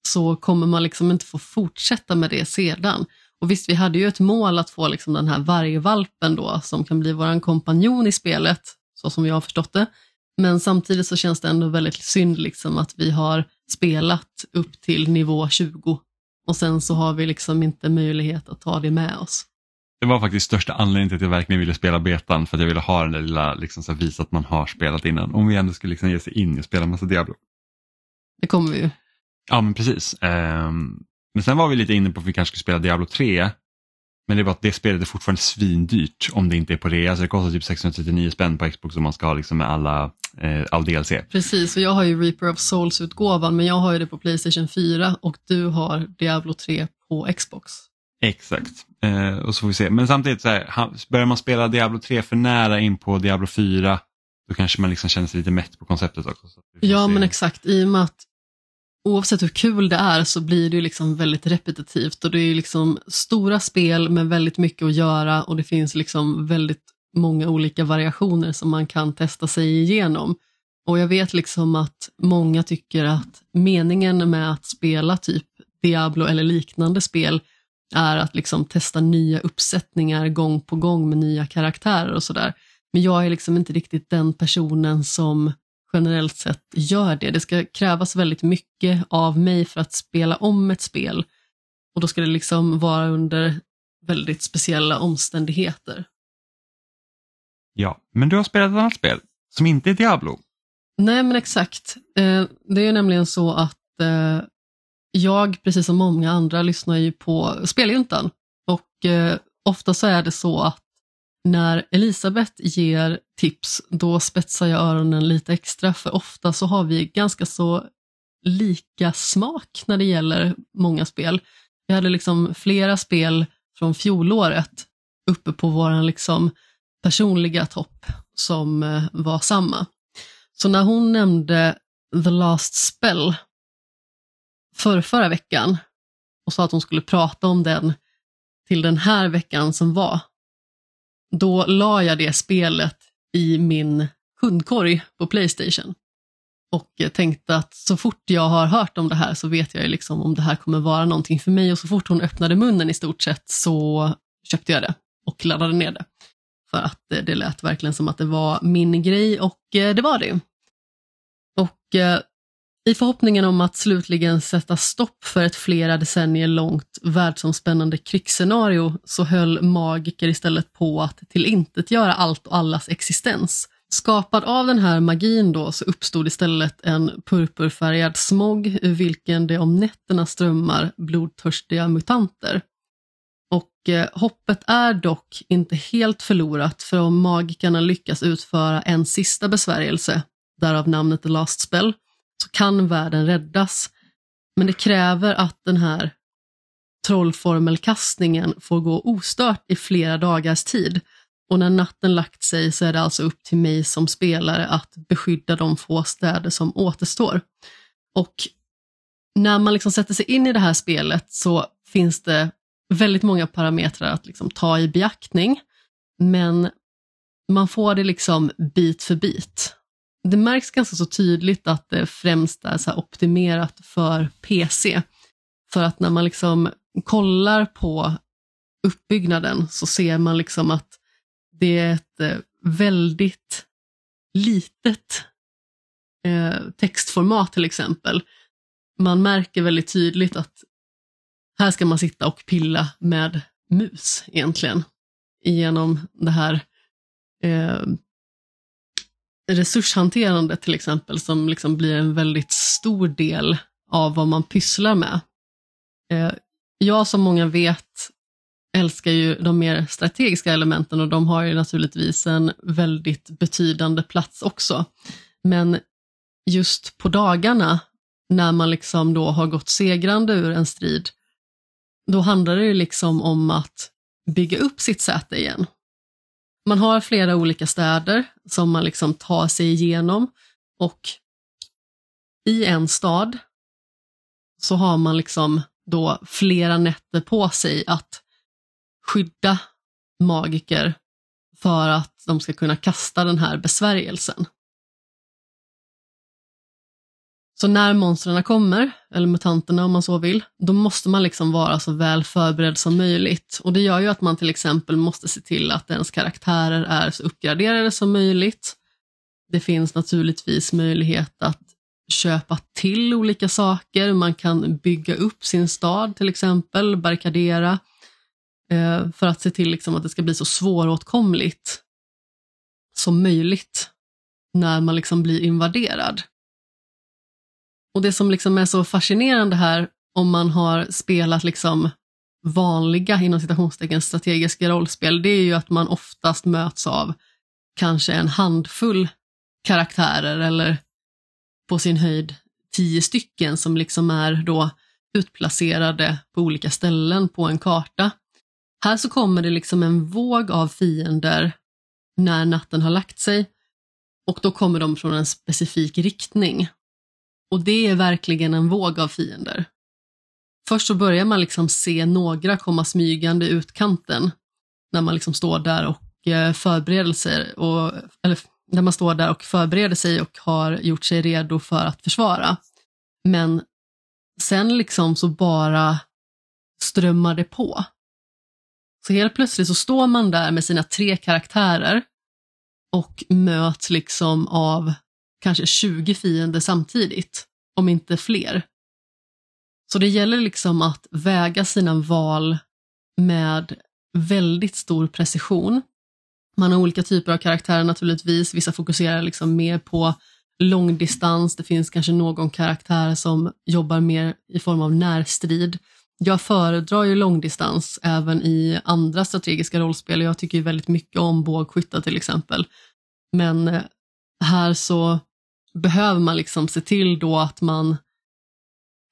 så kommer man liksom inte få fortsätta med det sedan. Och visst, vi hade ju ett mål att få liksom den här vargvalpen då som kan bli våran kompanjon i spelet, så som jag har förstått det. Men samtidigt så känns det ändå väldigt synd liksom att vi har spelat upp till nivå 20 och sen så har vi liksom inte möjlighet att ta det med oss. Det var faktiskt största anledningen till att jag verkligen ville spela betan för att jag ville ha den där lilla, liksom så visa att man har spelat innan. Om vi ändå skulle liksom ge sig in och spela en massa Diablo. Det kommer vi ju. Ja men precis. Ehm, men sen var vi lite inne på att vi kanske skulle spela Diablo 3. Men det är bara att det spelet är fortfarande svindyrt om det inte är på rea. Så det kostar typ 639 spänn på Xbox om man ska ha liksom med alla, eh, all DLC. Precis, och jag har ju Reaper of Souls-utgåvan men jag har ju det på Playstation 4 och du har Diablo 3 på Xbox. Exakt. Eh, och så får vi se. Men samtidigt, så här, börjar man spela Diablo 3 för nära in på Diablo 4 då kanske man liksom känner sig lite mätt på konceptet också. Ja se. men exakt, i och med att oavsett hur kul det är så blir det ju liksom väldigt repetitivt och det är liksom stora spel med väldigt mycket att göra och det finns liksom väldigt många olika variationer som man kan testa sig igenom. Och jag vet liksom att många tycker att meningen med att spela typ Diablo eller liknande spel är att liksom testa nya uppsättningar gång på gång med nya karaktärer och sådär. Men jag är liksom inte riktigt den personen som generellt sett gör det. Det ska krävas väldigt mycket av mig för att spela om ett spel och då ska det liksom vara under väldigt speciella omständigheter. Ja, men du har spelat ett annat spel som inte är Diablo. Nej men exakt. Eh, det är ju nämligen så att eh, jag, precis som många andra, lyssnar ju på speljuntan och eh, ofta så är det så att när Elisabeth ger tips, då spetsar jag öronen lite extra, för ofta så har vi ganska så lika smak när det gäller många spel. Vi hade liksom flera spel från fjolåret uppe på vår liksom personliga topp som eh, var samma. Så när hon nämnde The Last Spell för förra veckan och sa att hon skulle prata om den till den här veckan som var. Då la jag det spelet i min kundkorg på Playstation och tänkte att så fort jag har hört om det här så vet jag liksom om det här kommer vara någonting för mig och så fort hon öppnade munnen i stort sett så köpte jag det och laddade ner det. För att det lät verkligen som att det var min grej och eh, det var det. Och eh, i förhoppningen om att slutligen sätta stopp för ett flera decennier långt världsomspännande krigsscenario så höll magiker istället på att tillintetgöra allt och allas existens. Skapad av den här magin då så uppstod istället en purpurfärgad smog ur vilken det om nätterna strömmar blodtörstiga mutanter. Och eh, hoppet är dock inte helt förlorat för om magikerna lyckas utföra en sista besvärjelse, därav namnet The Last Spell, så kan världen räddas. Men det kräver att den här trollformelkastningen får gå ostört i flera dagars tid. Och när natten lagt sig så är det alltså upp till mig som spelare att beskydda de få städer som återstår. Och när man liksom sätter sig in i det här spelet så finns det väldigt många parametrar att liksom ta i beaktning, men man får det liksom bit för bit. Det märks ganska så tydligt att det främst är så optimerat för PC. För att när man liksom kollar på uppbyggnaden så ser man liksom att det är ett eh, väldigt litet eh, textformat till exempel. Man märker väldigt tydligt att här ska man sitta och pilla med mus egentligen. Genom det här eh, resurshanterande till exempel som liksom blir en väldigt stor del av vad man pysslar med. Eh, jag som många vet älskar ju de mer strategiska elementen och de har ju naturligtvis en väldigt betydande plats också. Men just på dagarna när man liksom då har gått segrande ur en strid då handlar det ju liksom om att bygga upp sitt säte igen. Man har flera olika städer som man liksom tar sig igenom och i en stad så har man liksom då flera nätter på sig att skydda magiker för att de ska kunna kasta den här besvärjelsen. Så när monstren kommer, eller mutanterna om man så vill, då måste man liksom vara så väl förberedd som möjligt. Och det gör ju att man till exempel måste se till att ens karaktärer är så uppgraderade som möjligt. Det finns naturligtvis möjlighet att köpa till olika saker. Man kan bygga upp sin stad till exempel, barrikadera, eh, för att se till liksom att det ska bli så svåråtkomligt som möjligt när man liksom blir invaderad. Och det som liksom är så fascinerande här, om man har spelat liksom vanliga, inom citationstecken, strategiska rollspel, det är ju att man oftast möts av kanske en handfull karaktärer eller på sin höjd tio stycken som liksom är då utplacerade på olika ställen på en karta. Här så kommer det liksom en våg av fiender när natten har lagt sig och då kommer de från en specifik riktning. Och det är verkligen en våg av fiender. Först så börjar man liksom se några komma smygande utkanten när man liksom står där och eh, förbereder sig, och, eller när man står där och förbereder sig och har gjort sig redo för att försvara. Men sen liksom så bara strömmar det på. Så helt plötsligt så står man där med sina tre karaktärer och möts liksom av kanske 20 fiender samtidigt, om inte fler. Så det gäller liksom att väga sina val med väldigt stor precision. Man har olika typer av karaktärer naturligtvis, vissa fokuserar liksom mer på långdistans, det finns kanske någon karaktär som jobbar mer i form av närstrid. Jag föredrar ju långdistans även i andra strategiska rollspel. Jag tycker väldigt mycket om bågskyttar till exempel. Men eh, här så behöver man liksom se till då att man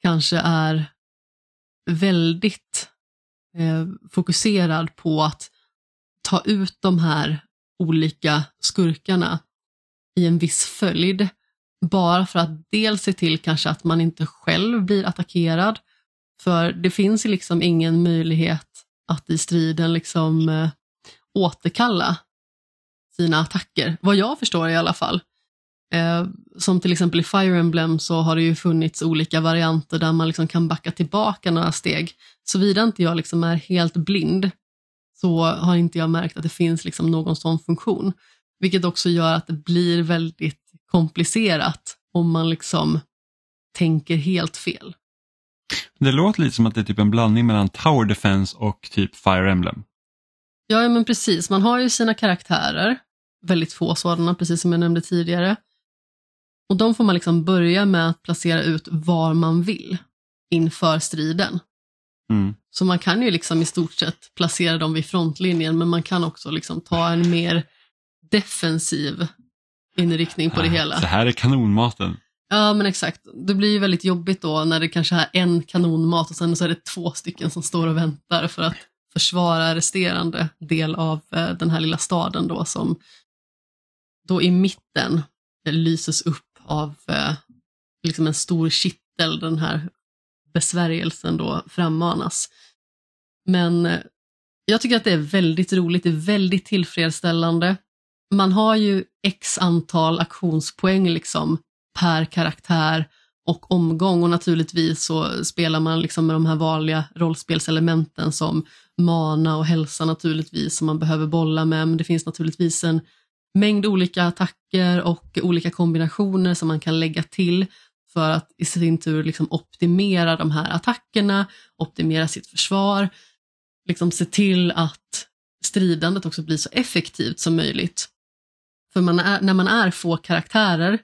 kanske är väldigt eh, fokuserad på att ta ut de här olika skurkarna i en viss följd. bara för att dels se till kanske att man inte själv blir attackerad, för det finns ju liksom ingen möjlighet att i striden liksom eh, återkalla sina attacker, vad jag förstår i alla fall. Eh, som till exempel i Fire Emblem så har det ju funnits olika varianter där man liksom kan backa tillbaka några steg. Såvida inte jag liksom är helt blind så har inte jag märkt att det finns liksom någon sån funktion. Vilket också gör att det blir väldigt komplicerat om man liksom tänker helt fel. Det låter lite som att det är typ en blandning mellan Tower Defense och typ Fire Emblem. Ja, men precis. Man har ju sina karaktärer, väldigt få sådana, precis som jag nämnde tidigare. Och de får man liksom börja med att placera ut var man vill inför striden. Mm. Så man kan ju liksom i stort sett placera dem vid frontlinjen, men man kan också liksom ta en mer defensiv inriktning på det hela. Så här är kanonmaten. Ja, men exakt. Det blir ju väldigt jobbigt då när det kanske är en kanonmat och sen så är det två stycken som står och väntar för att försvara resterande del av eh, den här lilla staden då som då i mitten lyses upp av eh, liksom en stor kittel, den här besvärjelsen då frammanas. Men eh, jag tycker att det är väldigt roligt, det är väldigt tillfredsställande. Man har ju x antal aktionspoäng liksom per karaktär och omgång och naturligtvis så spelar man liksom med de här vanliga rollspelselementen som mana och hälsa naturligtvis som man behöver bolla med, men det finns naturligtvis en mängd olika attacker och olika kombinationer som man kan lägga till för att i sin tur liksom optimera de här attackerna, optimera sitt försvar, liksom se till att stridandet också blir så effektivt som möjligt. För man är, när man är få karaktärer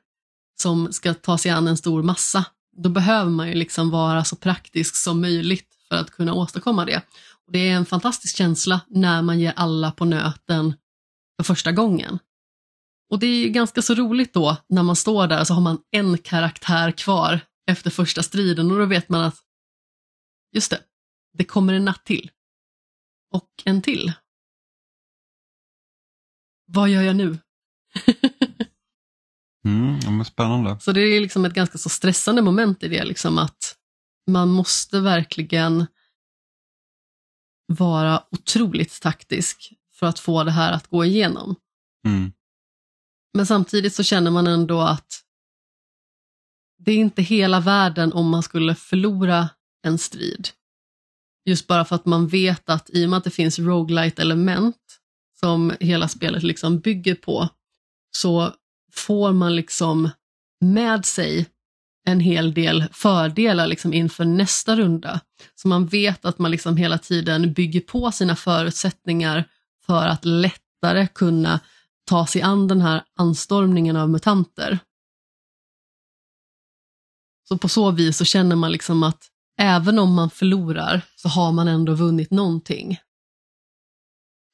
som ska ta sig an en stor massa, då behöver man ju liksom vara så praktisk som möjligt för att kunna åstadkomma det. Och det är en fantastisk känsla när man ger alla på nöten för första gången. Och det är ganska så roligt då när man står där så har man en karaktär kvar efter första striden och då vet man att just det, det kommer en natt till. Och en till. Vad gör jag nu? mm, ja, spännande. Så det är liksom ett ganska så stressande moment i det, liksom att man måste verkligen vara otroligt taktisk för att få det här att gå igenom. Mm. Men samtidigt så känner man ändå att det är inte hela världen om man skulle förlora en strid. Just bara för att man vet att i och med att det finns roguelite element som hela spelet liksom bygger på, så får man liksom med sig en hel del fördelar liksom inför nästa runda. Så man vet att man liksom hela tiden bygger på sina förutsättningar för att lättare kunna ta sig an den här anstormningen av mutanter. Så på så vis så känner man liksom att även om man förlorar så har man ändå vunnit någonting.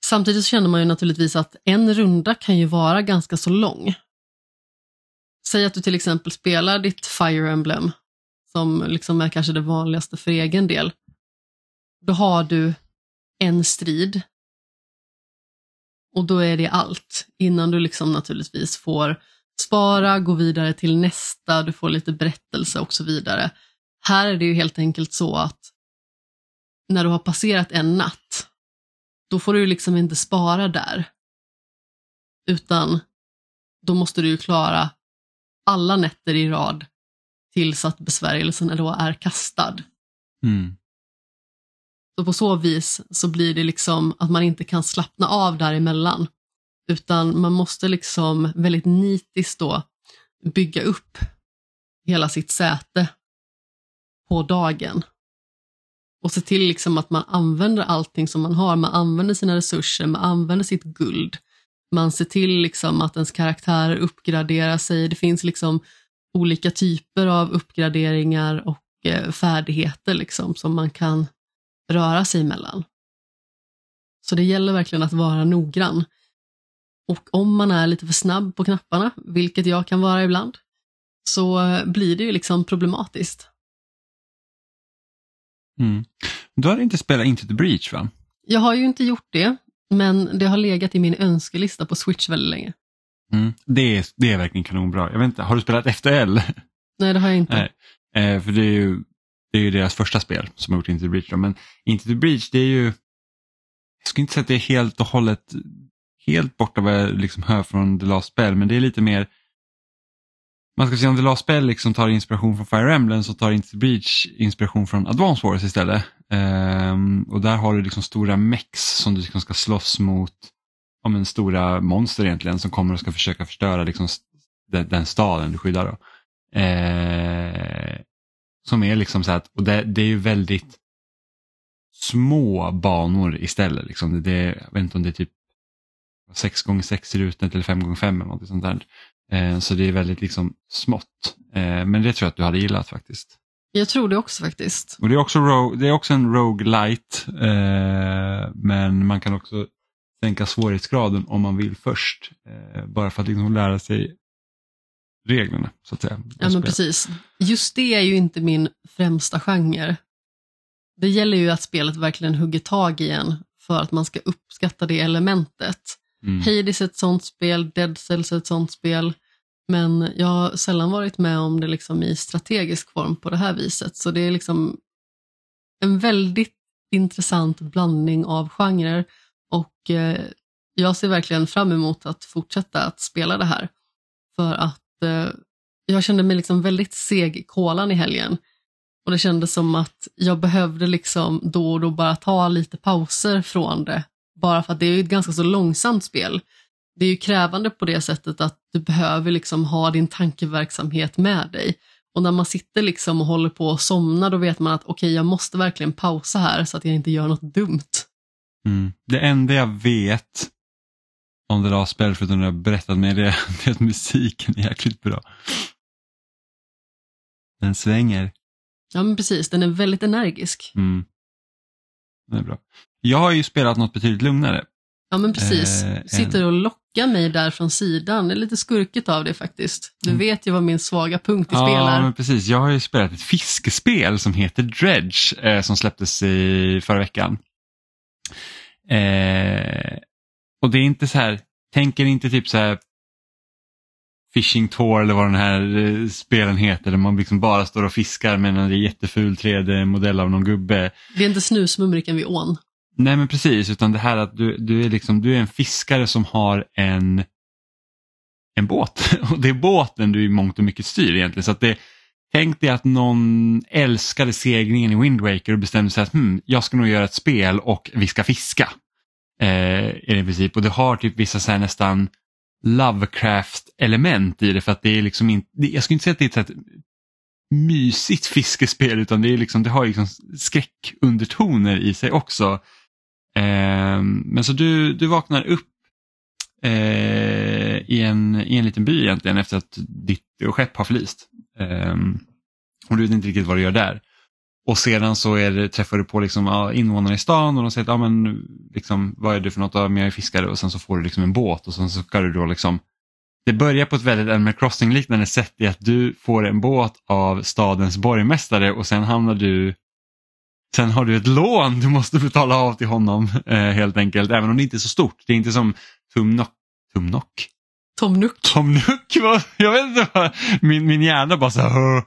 Samtidigt så känner man ju naturligtvis att en runda kan ju vara ganska så lång. Säg att du till exempel spelar ditt Fire Emblem, som liksom är kanske det vanligaste för egen del. Då har du en strid och då är det allt innan du liksom naturligtvis får spara, gå vidare till nästa, du får lite berättelse och så vidare. Här är det ju helt enkelt så att när du har passerat en natt, då får du liksom inte spara där. Utan då måste du ju klara alla nätter i rad tills att besvärjelsen då är kastad. Mm. Så på så vis så blir det liksom att man inte kan slappna av däremellan. Utan man måste liksom väldigt nitiskt då bygga upp hela sitt säte på dagen. Och se till liksom att man använder allting som man har. Man använder sina resurser, man använder sitt guld. Man ser till liksom att ens karaktärer uppgraderar sig. Det finns liksom olika typer av uppgraderingar och eh, färdigheter liksom som man kan röra sig mellan. Så det gäller verkligen att vara noggrann. Och om man är lite för snabb på knapparna, vilket jag kan vara ibland, så blir det ju liksom problematiskt. Mm. Du har inte spelat Into the Breach va? Jag har ju inte gjort det, men det har legat i min önskelista på Switch väldigt länge. Mm. Det, är, det är verkligen kanonbra. Jag vet inte, har du spelat FTL? Nej, det har jag inte. Nej, eh, för det är, ju, det är ju deras första spel som har gjort Into the Breach. Då. Men Into the Breach, det är ju, jag skulle inte säga att det är helt och hållet helt borta vad jag liksom hör från The Last Spell, men det är lite mer man ska säga om The Last Spell liksom tar inspiration från Fire Emblem så tar Into the Breach inspiration från Advance Wars istället. Um, och där har du liksom stora mex som du liksom ska slåss mot om en stora monster egentligen som kommer och ska försöka förstöra liksom den, den staden du skyddar. Då. Uh, som är liksom så att, och det, det är ju väldigt små banor istället. Liksom. Det, jag vet inte om det är typ 6 gånger 6 i rutan eller 5 gånger 5 eller något sånt där. Eh, så det är väldigt liksom smått. Eh, men det tror jag att du hade gillat faktiskt. Jag tror det också faktiskt. Och det är också, ro, det är också en roguelite eh, men man kan också sänka svårighetsgraden om man vill först. Eh, bara för att liksom lära sig reglerna så att säga. Ja men precis. Just det är ju inte min främsta genre. Det gäller ju att spelet verkligen hugger tag i en för att man ska uppskatta det elementet. Mm. Hades är ett sånt spel, Dead Cells är ett sånt spel. Men jag har sällan varit med om det liksom i strategisk form på det här viset. Så det är liksom en väldigt intressant blandning av genrer och eh, jag ser verkligen fram emot att fortsätta att spela det här. För att eh, jag kände mig liksom väldigt seg i kolan i helgen. Och det kändes som att jag behövde liksom då och då bara ta lite pauser från det bara för att det är ett ganska så långsamt spel. Det är ju krävande på det sättet att du behöver liksom ha din tankeverksamhet med dig. Och när man sitter liksom och håller på att somna då vet man att okej, okay, jag måste verkligen pausa här så att jag inte gör något dumt. Mm. Det enda jag vet om det där spel, förutom att jag berättat mig, det är att musiken är jäkligt bra. Den svänger. Ja, men precis. Den är väldigt energisk. Mm. Det är bra. Jag har ju spelat något betydligt lugnare. Ja men precis. Eh, Sitter och lockar mig där från sidan. Det är lite skurkigt av det faktiskt. Du mm. vet ju vad min svaga punkt i ja, spel är. Ja, precis. Jag har ju spelat ett fiskespel som heter Dredge eh, som släpptes i förra veckan. Eh, och det är inte så här, tänker inte typ så här Fishing Tour eller vad den här eh, spelen heter där man liksom bara står och fiskar med en jätteful 3D-modell av någon gubbe. Det är inte snusmumriken vid ån. Nej men precis, utan det här att du, du, är, liksom, du är en fiskare som har en, en båt. Och det är båten du i mångt och mycket styr egentligen. Så att det, tänk dig att någon älskade seglingen i Wind Waker och bestämde sig att hm, jag ska nog göra ett spel och vi ska fiska. Eh, i princip. Och det har typ vissa så nästan Lovecraft-element i det för att det är liksom inte, jag skulle inte säga att det är ett mysigt fiskespel utan det, är liksom, det har liksom skräckundertoner i sig också. Eh, men så du, du vaknar upp eh, i, en, i en liten by egentligen efter att ditt skepp har förlist. Eh, och du vet inte riktigt vad du gör där. Och sedan så är det, träffar du på liksom, ja, invånarna i stan och de säger att, ja, men, liksom, vad är du för något? Ja, men jag är fiskare och sen så får du liksom en båt och sen så ska du då liksom det börjar på ett väldigt Animal Crossing-liknande sätt i att du får en båt av stadens borgmästare och sen hamnar du Sen har du ett lån du måste betala av till honom eh, helt enkelt, även om det inte är så stort. Det är inte som Tumnock. Tumnock? Tom Nook. Tom Nook, jag vet inte vad, min, min hjärna bara så här,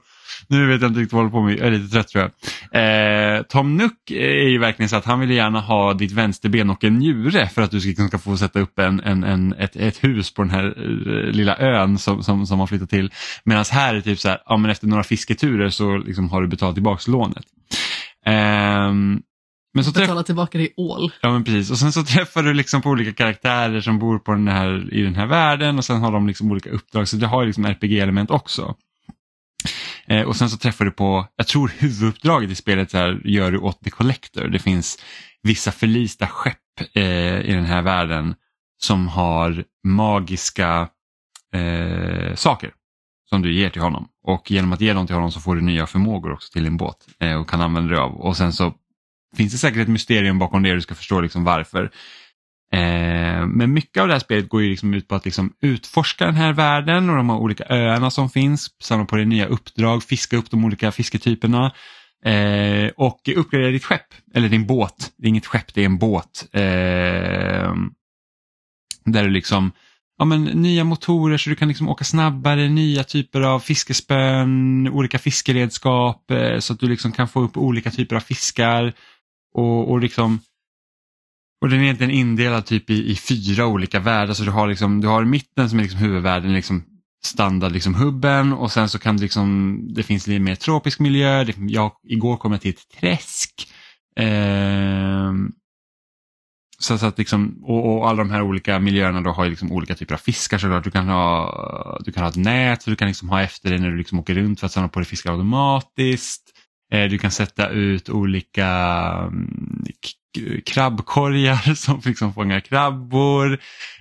nu vet jag inte riktigt vad jag håller på med, jag är lite trött tror jag. Eh, Tom Nook är ju verkligen så att han vill gärna ha ditt vänsterben och en njure för att du ska, ska få sätta upp en, en, en, ett, ett hus på den här uh, lilla ön som, som, som har flyttat till. Medan här är typ så här, ja, men efter några fisketurer så liksom har du betalat tillbaka lånet. Um, men så Betala tillbaka det i ål. Ja men precis och sen så träffar du liksom på olika karaktärer som bor på den här, i den här världen och sen har de liksom olika uppdrag så det har liksom RPG-element också. Eh, och sen så träffar du på, jag tror huvuduppdraget i spelet här, gör du åt The Collector. Det finns vissa förlista skepp eh, i den här världen som har magiska eh, saker som du ger till honom. Och genom att ge dem till honom så får du nya förmågor också till din båt eh, och kan använda dig av. Och sen så finns det säkert ett mysterium bakom det du ska förstå liksom varför. Eh, men mycket av det här spelet går ju liksom ut på att liksom utforska den här världen och de här olika öarna som finns, samla på dig nya uppdrag, fiska upp de olika fisketyperna eh, och uppgradera ditt skepp, eller din båt. Det är inget skepp, det är en båt. Eh, där du liksom ja, men, nya motorer så du kan liksom åka snabbare, nya typer av fiskespön, olika fiskeredskap eh, så att du liksom kan få upp olika typer av fiskar. Och, och liksom och den är egentligen indelad typ i, i fyra olika världar. Så du har, liksom, du har mitten som är liksom huvudvärlden, liksom standard liksom hubben och sen så kan det liksom, det finns lite mer tropisk miljö. Det, jag, igår kom jag till ett träsk. Eh, så, så att liksom, och, och, alla de här olika miljöerna då har liksom olika typer av fiskar såklart. Du kan ha, du kan ha ett nät så du kan liksom ha efter dig när du liksom åker runt för att samla på dig fiskar automatiskt. Eh, du kan sätta ut olika mm, krabbkorgar som liksom fångar krabbor.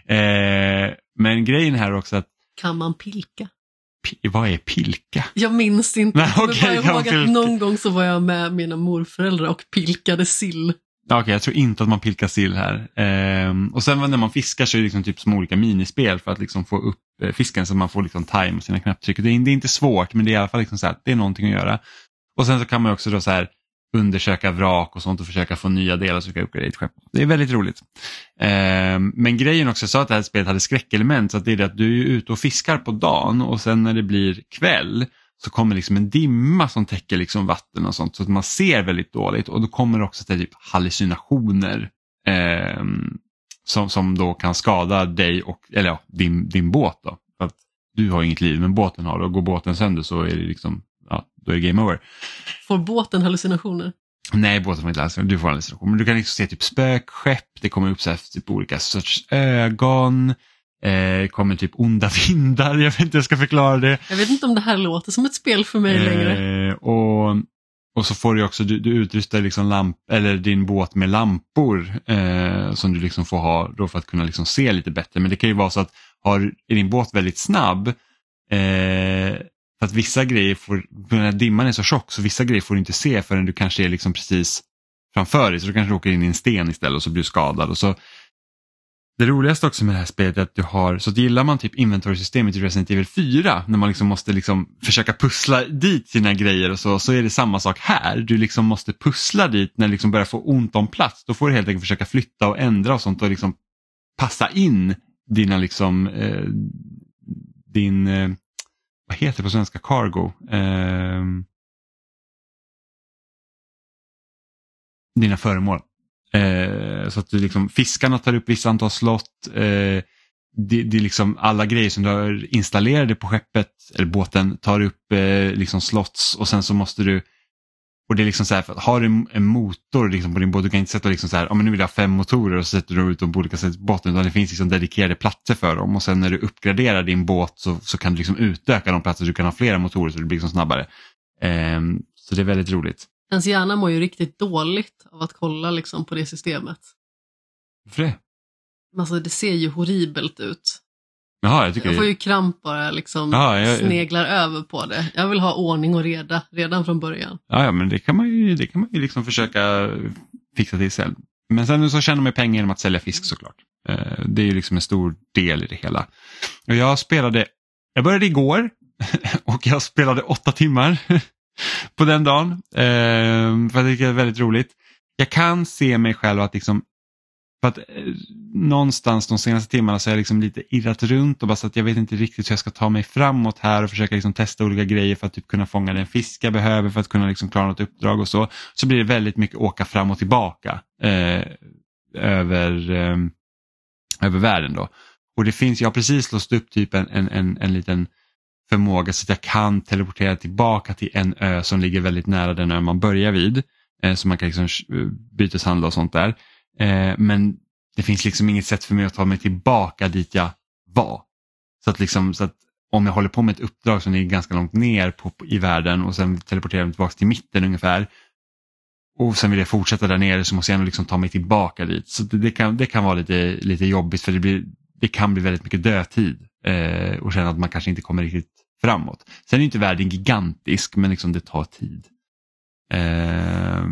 Eh, men grejen här också att kan man pilka? P vad är pilka? Jag minns inte. Nej, okay, jag ihåg att någon gång så var jag med mina morföräldrar och pilkade sill. Okej, okay, jag tror inte att man pilkar sill här. Ehm, och sen när man fiskar så är det liksom typ som olika minispel för att liksom få upp eh, fisken så man får liksom time sina knapptryck. Det är, det är, inte svårt men det är i alla fall liksom så här, det är någonting att göra. Och sen så kan man också då så här undersöka vrak och sånt och försöka få nya delar som kan uppgradera skepp. Det är väldigt roligt. Eh, men grejen också, jag sa att det här spelet hade skräckelement, så att det är det att du är ute och fiskar på dagen och sen när det blir kväll så kommer liksom en dimma som täcker liksom vatten och sånt så att man ser väldigt dåligt och då kommer också till typ hallucinationer eh, som, som då kan skada dig och eller ja, din, din båt. Då. För att du har inget liv men båten har det och går båten sönder så är det liksom då är det game over. Får båten hallucinationer? Nej, båten får inte hallucinationer. Du får hallucinationer. Men du kan liksom se typ spökskepp, det kommer upp så här, typ olika sorts ögon. Eh, kommer typ onda vindar, jag vet inte hur jag ska förklara det. Jag vet inte om det här låter som ett spel för mig eh, längre. Och, och så får du också, du, du utrustar liksom lamp, eller din båt med lampor eh, som du liksom får ha då för att kunna liksom se lite bättre. Men det kan ju vara så att har, är din båt väldigt snabb eh, för att vissa grejer får, den här dimman är så tjock så vissa grejer får du inte se förrän du kanske är liksom precis framför dig. Så du kanske åker in i en sten istället och så blir du skadad. Och så, det roligaste också med det här spelet är att du har, så att gillar man typ inventory-systemet i Resident Evil 4 när man liksom måste liksom försöka pussla dit sina grejer och så, så är det samma sak här. Du liksom måste pussla dit när det liksom börjar få ont om plats. Då får du helt enkelt försöka flytta och ändra och sånt och liksom passa in dina liksom, eh, din eh, vad heter det på svenska, cargo. Eh, dina föremål. Eh, så att du liksom, fiskarna tar upp vissa antal slott. Eh, det, det är liksom alla grejer som du har installerade på skeppet eller båten tar upp eh, liksom slots och sen så måste du och det är liksom så här, för att har du en motor liksom på din båt, du kan inte sätta liksom så här, ja, men nu vill jag ha fem motorer och så sätter du ut dem på olika sätt på båten, utan det finns liksom dedikerade platser för dem och sen när du uppgraderar din båt så, så kan du liksom utöka de platser, du kan ha flera motorer så det blir liksom snabbare. Um, så det är väldigt roligt. Ens hjärna mår ju riktigt dåligt av att kolla liksom på det systemet. Varför det? Alltså det ser ju horribelt ut. Jaha, jag, tycker jag får ju kramp bara jag liksom ja, jag... sneglar över på det. Jag vill ha ordning och reda redan från början. Ja, ja men det kan man ju, det kan man ju liksom försöka fixa till själv. Men sen så tjänar man pengar genom att sälja fisk såklart. Eh, det är ju liksom en stor del i det hela. Och jag spelade, jag började igår och jag spelade åtta timmar på den dagen. Eh, för det är väldigt roligt. Jag kan se mig själv att liksom för att eh, någonstans de senaste timmarna så har jag liksom lite irrat runt och bara så att jag vet inte riktigt hur jag ska ta mig framåt här och försöka liksom testa olika grejer för att typ kunna fånga den fisk jag behöver för att kunna liksom klara något uppdrag och så. Så blir det väldigt mycket åka fram och tillbaka eh, över, eh, över världen då. Och det finns, jag har precis låst upp typ en, en, en, en liten förmåga så att jag kan teleportera tillbaka till en ö som ligger väldigt nära den ö man börjar vid. Eh, så man kan liksom eh, byteshandla och sånt där. Eh, men det finns liksom inget sätt för mig att ta mig tillbaka dit jag var. Så att, liksom, så att om jag håller på med ett uppdrag som är ganska långt ner på, i världen och sen teleporterar mig tillbaka till mitten ungefär och sen vill jag fortsätta där nere så måste jag ändå liksom ta mig tillbaka dit. Så det, det, kan, det kan vara lite, lite jobbigt för det, blir, det kan bli väldigt mycket dödtid eh, och känna att man kanske inte kommer riktigt framåt. Sen är inte världen gigantisk men liksom det tar tid. Eh,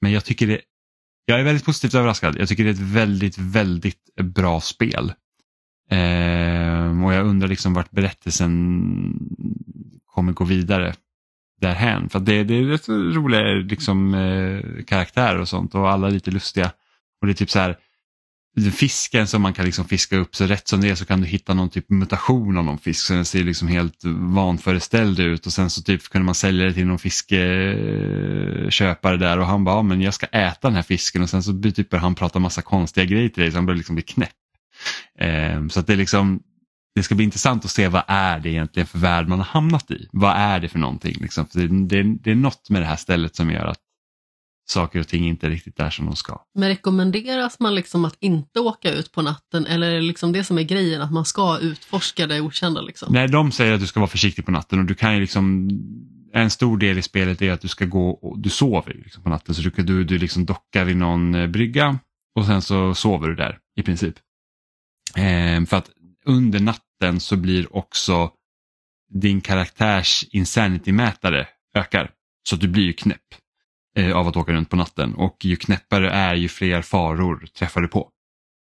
men jag tycker det jag är väldigt positivt överraskad. Jag tycker det är ett väldigt, väldigt bra spel. Eh, och jag undrar liksom vart berättelsen kommer gå vidare därhän. För det, det är rätt roliga liksom, eh, karaktärer och sånt och alla lite lustiga. Och det är typ så här, fisken som man kan liksom fiska upp så rätt som det är så kan du hitta någon typ mutation av någon fisk så den ser liksom helt vanföreställd ut och sen så typ kunde man sälja det till någon fiskeköpare där och han bara, ja, men jag ska äta den här fisken och sen så typ han prata massa konstiga grejer till dig så han börjar liksom bli knäpp. Ehm, så att det är liksom det ska bli intressant att se vad är det egentligen för värld man har hamnat i. Vad är det för någonting? Liksom? För det, det, det är något med det här stället som gör att saker och ting inte är riktigt där som de ska. Men rekommenderas man liksom att inte åka ut på natten eller är det liksom det som är grejen, att man ska utforska det okända? Liksom? Nej, de säger att du ska vara försiktig på natten och du kan ju liksom en stor del i spelet är att du ska gå och du sover liksom på natten så du, du, du liksom dockar vid någon eh, brygga och sen så sover du där i princip. Eh, för att under natten så blir också din karaktärs insanity-mätare ökar. Så att du blir ju knäpp eh, av att åka runt på natten och ju knäppare är ju fler faror träffar du på.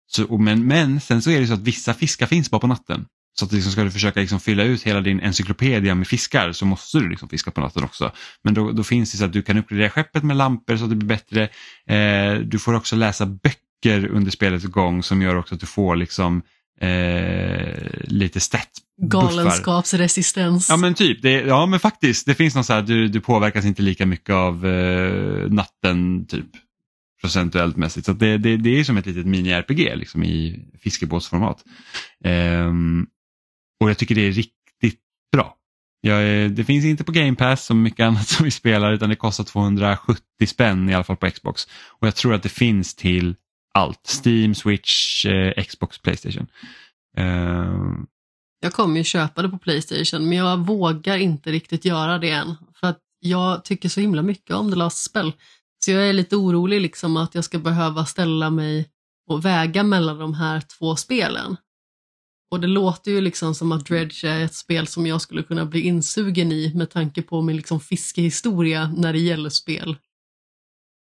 Så, men, men sen så är det så att vissa fiskar finns bara på natten. Så att liksom ska du försöka liksom fylla ut hela din encyklopedia med fiskar så måste du liksom fiska på natten också. Men då, då finns det så att du kan uppgradera skeppet med lampor så att det blir bättre. Eh, du får också läsa böcker under spelets gång som gör också att du får liksom eh, lite stat Galenskapsresistens. Ja men typ, det, ja men faktiskt. Det finns något så här, du, du påverkas inte lika mycket av eh, natten typ procentuellt mässigt. Så det, det, det är som ett litet mini-RPG liksom, i fiskebåtsformat. Um, och jag tycker det är riktigt bra. Jag, det finns inte på Game Pass som mycket annat som vi spelar utan det kostar 270 spänn i alla fall på Xbox. Och jag tror att det finns till allt. Steam, Switch, eh, Xbox, Playstation. Uh... Jag kommer ju köpa det på Playstation men jag vågar inte riktigt göra det än. För att jag tycker så himla mycket om The Last Spell. Så jag är lite orolig liksom att jag ska behöva ställa mig och väga mellan de här två spelen. Och det låter ju liksom som att Dredge är ett spel som jag skulle kunna bli insugen i med tanke på min liksom fiskehistoria när det gäller spel.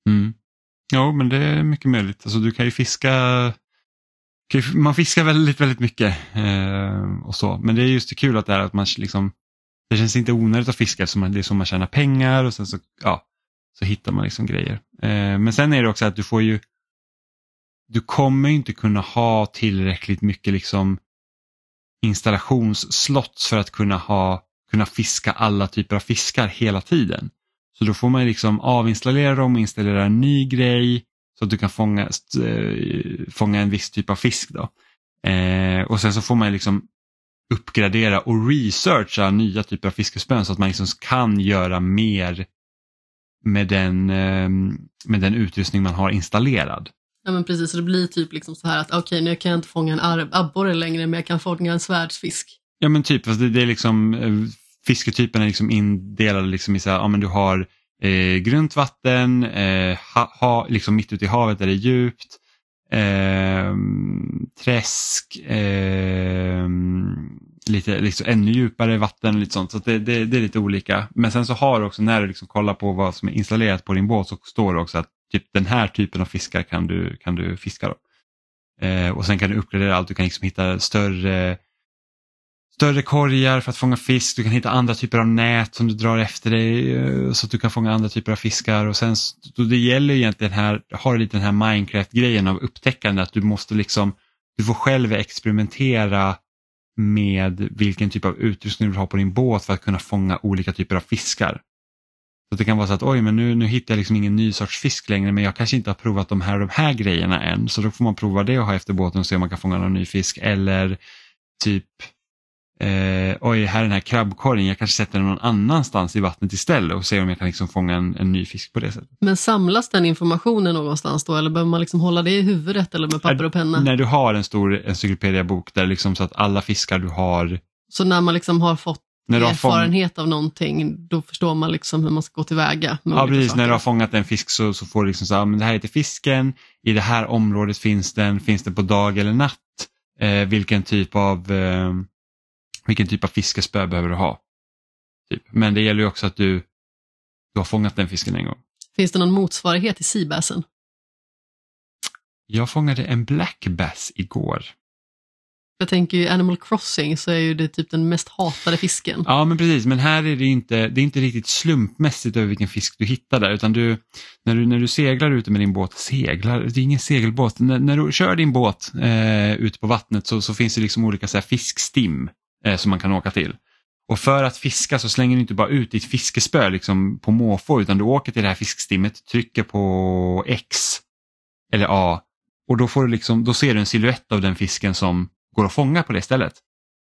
Mm. Ja, men det är mycket möjligt. Alltså, du kan ju fiska man fiskar väldigt, väldigt mycket eh, och så. Men det är just det kul att det är att man liksom, det känns inte onödigt att fiska eftersom det är så man tjänar pengar och sen så, ja, så hittar man liksom grejer. Eh, men sen är det också att du får ju, du kommer inte kunna ha tillräckligt mycket liksom installationsslots för att kunna, ha, kunna fiska alla typer av fiskar hela tiden. Så då får man liksom avinstallera dem och installera en ny grej så att du kan fånga, äh, fånga en viss typ av fisk. Då. Eh, och sen så får man liksom uppgradera och researcha nya typer av fiskespön så att man liksom kan göra mer med den, eh, med den utrustning man har installerad. Ja men precis, så det blir typ liksom så här att okej okay, nu kan jag inte fånga en abborre längre men jag kan fånga en svärdsfisk. Ja men typ, det, det är liksom fisketyperna fisketypen är liksom indelade liksom i så här, ja men du har eh, grunt vatten, eh, ha, ha, liksom mitt ute i havet är det djupt, eh, träsk, eh, lite liksom, ännu djupare vatten och lite sånt. Så det, det, det, är lite olika. Men sen så har du också när du liksom kollar på vad som är installerat på din båt så står det också att typ den här typen av fiskar kan du, kan du fiska. Då. Eh, och sen kan du uppgradera allt, du kan liksom hitta större större korgar för att fånga fisk. Du kan hitta andra typer av nät som du drar efter dig eh, så att du kan fånga andra typer av fiskar. Och sen, det gäller egentligen här, har lite den här Minecraft-grejen av upptäckande att du måste liksom, du får själv experimentera med vilken typ av utrustning du har på din båt för att kunna fånga olika typer av fiskar. Så Det kan vara så att oj, men nu, nu hittar jag liksom ingen ny sorts fisk längre men jag kanske inte har provat de här och de här grejerna än. Så då får man prova det och ha efter båten och se om man kan fånga någon ny fisk. Eller typ eh, oj, här är den här krabbkorgen, jag kanske sätter den någon annanstans i vattnet istället och ser om jag kan liksom fånga en, en ny fisk på det sättet. Men samlas den informationen någonstans då eller behöver man liksom hålla det i huvudet eller med papper och penna? När du har en stor encyklopediabok där liksom så att alla fiskar du har Så när man liksom har fått när du erfarenhet av någonting, då förstår man liksom hur man ska gå tillväga. ja, precis. Saker. När du har fångat en fisk så, så får du liksom så men det här heter fisken, i det här området finns den, finns den på dag eller natt? Eh, vilken typ av eh, vilken typ av fiskespö behöver du ha? Typ. Men det gäller ju också att du, du har fångat den fisken en gång. Finns det någon motsvarighet till seabassen? Jag fångade en black bass igår. Jag tänker ju Animal Crossing så är ju det typ den mest hatade fisken. Ja men precis, men här är det inte, det är inte riktigt slumpmässigt över vilken fisk du hittar där utan du, när du, när du seglar ute med din båt, seglar, det är ingen segelbåt, när, när du kör din båt eh, ute på vattnet så, så finns det liksom olika så här, fiskstim eh, som man kan åka till. Och för att fiska så slänger du inte bara ut ditt fiskespö liksom på måfå utan du åker till det här fiskstimmet, trycker på X eller A och då, får du liksom, då ser du en siluett av den fisken som går att fånga på det stället.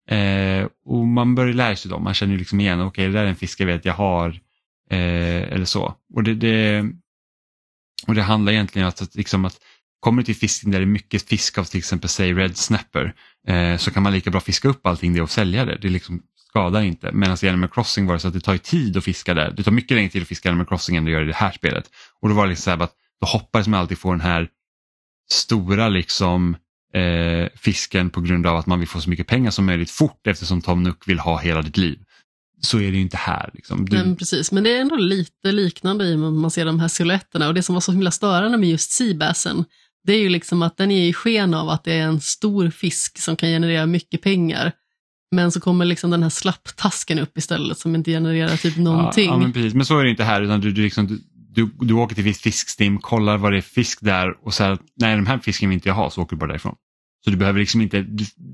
Eh, och man börjar lära sig dem, man känner liksom igen, okej okay, det där är en fisk jag vet jag har. Eh, eller så. Och det, det, och det handlar egentligen om att, liksom att kommer du till fisken där det är mycket fisk av till exempel säg red snapper eh, så kan man lika bra fiska upp allting det och sälja det. Det liksom skadar inte. Medan i Animal Crossing var det så att det tar tid att fiska där. Det tar mycket längre tid att fiska Animal Crossing än det gör i det här spelet. Och då var det liksom så här att då hoppades man alltid få den här stora liksom eh, fisken på grund av att man vill få så mycket pengar som möjligt fort eftersom Tom Nook vill ha hela ditt liv. Så är det ju inte här. Liksom. Du... Men precis, men det är ändå lite liknande i och man ser de här siluetterna och det som var så himla störande med just Seabassen det är ju liksom att den är i sken av att det är en stor fisk som kan generera mycket pengar. Men så kommer liksom den här slapptasken upp istället som inte genererar typ någonting. Ja, ja men precis, men så är det inte här utan du, du, liksom, du, du, du åker till viss fiskstim, kollar vad det är fisk där och säger nej den här fisken vill inte jag ha så åker du bara därifrån. Så du behöver liksom inte,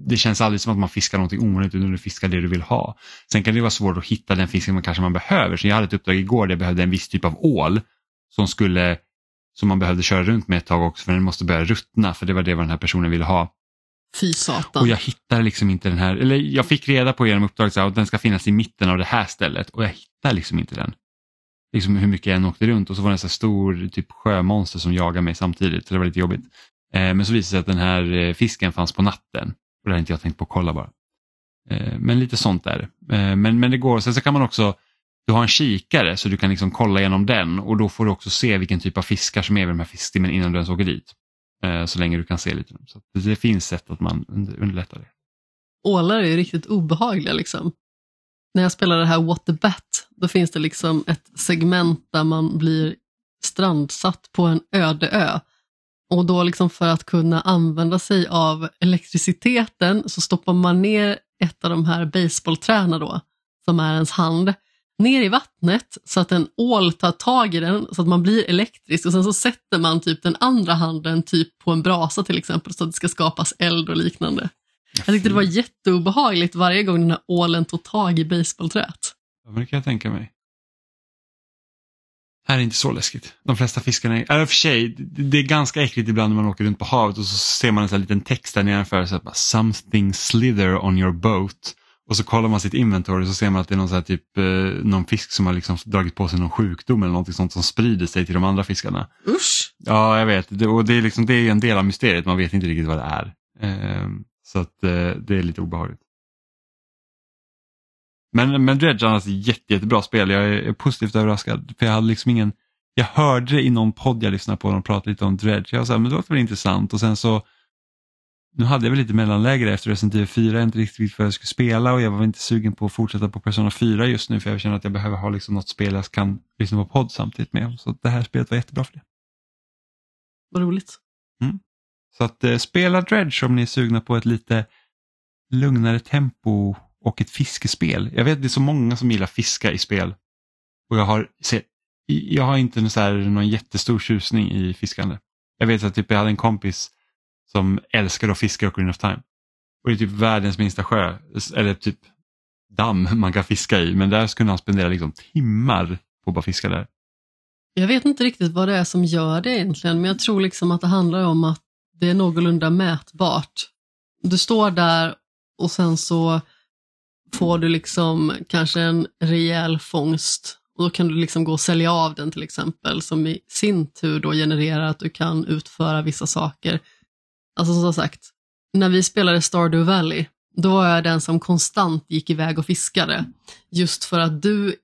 det känns aldrig som att man fiskar någonting onödigt utan du fiskar det du vill ha. Sen kan det vara svårt att hitta den fisken man kanske man behöver. Så jag hade ett uppdrag igår där jag behövde en viss typ av ål som skulle som man behövde köra runt med ett tag också för den måste börja ruttna för det var det vad den här personen ville ha. Fy satan. Och jag hittade liksom inte den här, eller jag fick reda på genom uppdraget att den ska finnas i mitten av det här stället och jag hittade liksom inte den liksom hur mycket jag än åkte runt och så var det en så stor typ sjömonster som jagade mig samtidigt så det var lite jobbigt. Eh, men så visade det sig att den här eh, fisken fanns på natten och det hade inte jag tänkt på att kolla bara. Eh, men lite sånt är det. Men, men det går, sen så kan man också, du har en kikare så du kan liksom kolla igenom den och då får du också se vilken typ av fiskar som är vid de här fiskstimmen innan du ens åker dit. Eh, så länge du kan se lite. Så det finns sätt att man underlättar det. Ålar är ju riktigt obehagliga liksom när jag spelar det här What the Bat, då finns det liksom ett segment där man blir strandsatt på en öde ö. Och då liksom för att kunna använda sig av elektriciteten så stoppar man ner ett av de här baseballträna då, som är ens hand, ner i vattnet så att en ål tar tag i den så att man blir elektrisk och sen så sätter man typ den andra handen typ på en brasa till exempel så att det ska skapas eld och liknande. Jag tyckte det var jätteobehagligt varje gång den här ålen tog tag i basebollträet. Ja, men det kan jag tänka mig. Här är inte så läskigt. De flesta fiskarna är, äh, för sig, det är ganska äckligt ibland när man åker runt på havet och så ser man en sån här liten text där nedanför, så här, something slither on your boat. Och så kollar man sitt inventory och så ser man att det är någon, så här, typ, eh, någon fisk som har liksom dragit på sig någon sjukdom eller något sånt som sprider sig till de andra fiskarna. Usch! Ja, jag vet. Det, och det är, liksom, det är en del av mysteriet, man vet inte riktigt vad det är. Eh, så att eh, det är lite obehagligt. Men, men Dredge är alltså jätte, jättebra spel. Jag är, positivt överraskad. För jag hade liksom ingen, jag hörde det i någon podd jag lyssnade på, de pratade lite om Dredge. Jag sa, men det låter väl intressant och sen så nu hade jag väl lite mellanläge efter Resident Evil 4, jag inte riktigt vad jag skulle spela och jag var inte sugen på att fortsätta på Persona 4 just nu för jag känner att jag behöver ha liksom något spel jag kan lyssna på podd samtidigt med. Så det här spelet var jättebra för det. Vad roligt. Mm. Så att eh, spela Dredge om ni är sugna på ett lite lugnare tempo och ett fiskespel. Jag vet det är så många som gillar fiska i spel. Och jag har, jag har inte så här, någon jättestor tjusning i fiskande. Jag vet att typ, jag hade en kompis som älskar att fiska i Ocarina of Time. Och det är typ världens minsta sjö, eller typ damm man kan fiska i. Men där skulle han spendera liksom timmar på att bara fiska där. Jag vet inte riktigt vad det är som gör det egentligen, men jag tror liksom att det handlar om att det är någorlunda mätbart. Du står där och sen så får du liksom kanske en rejäl fångst och då kan du liksom gå och sälja av den till exempel som i sin tur då genererar att du kan utföra vissa saker. Alltså som sagt, när vi spelade Stardew Valley, då var jag den som konstant gick iväg och fiskade. Just för att du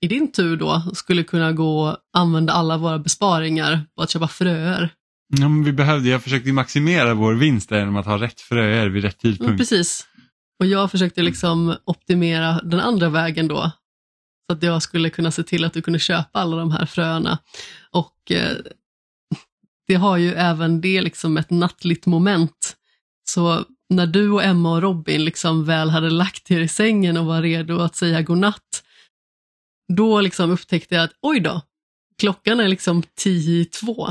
i din tur då skulle kunna gå och använda alla våra besparingar på att köpa fröer. Ja, men vi behövde, jag försökte maximera vår vinst genom att ha rätt fröer vid rätt tidpunkt. Ja, precis. Och jag försökte liksom optimera den andra vägen då. Så att jag skulle kunna se till att du kunde köpa alla de här fröna. Och eh, det har ju även det liksom ett nattligt moment. Så när du och Emma och Robin liksom väl hade lagt er i sängen och var redo att säga godnatt, då liksom upptäckte jag att oj då, klockan är liksom tio i två.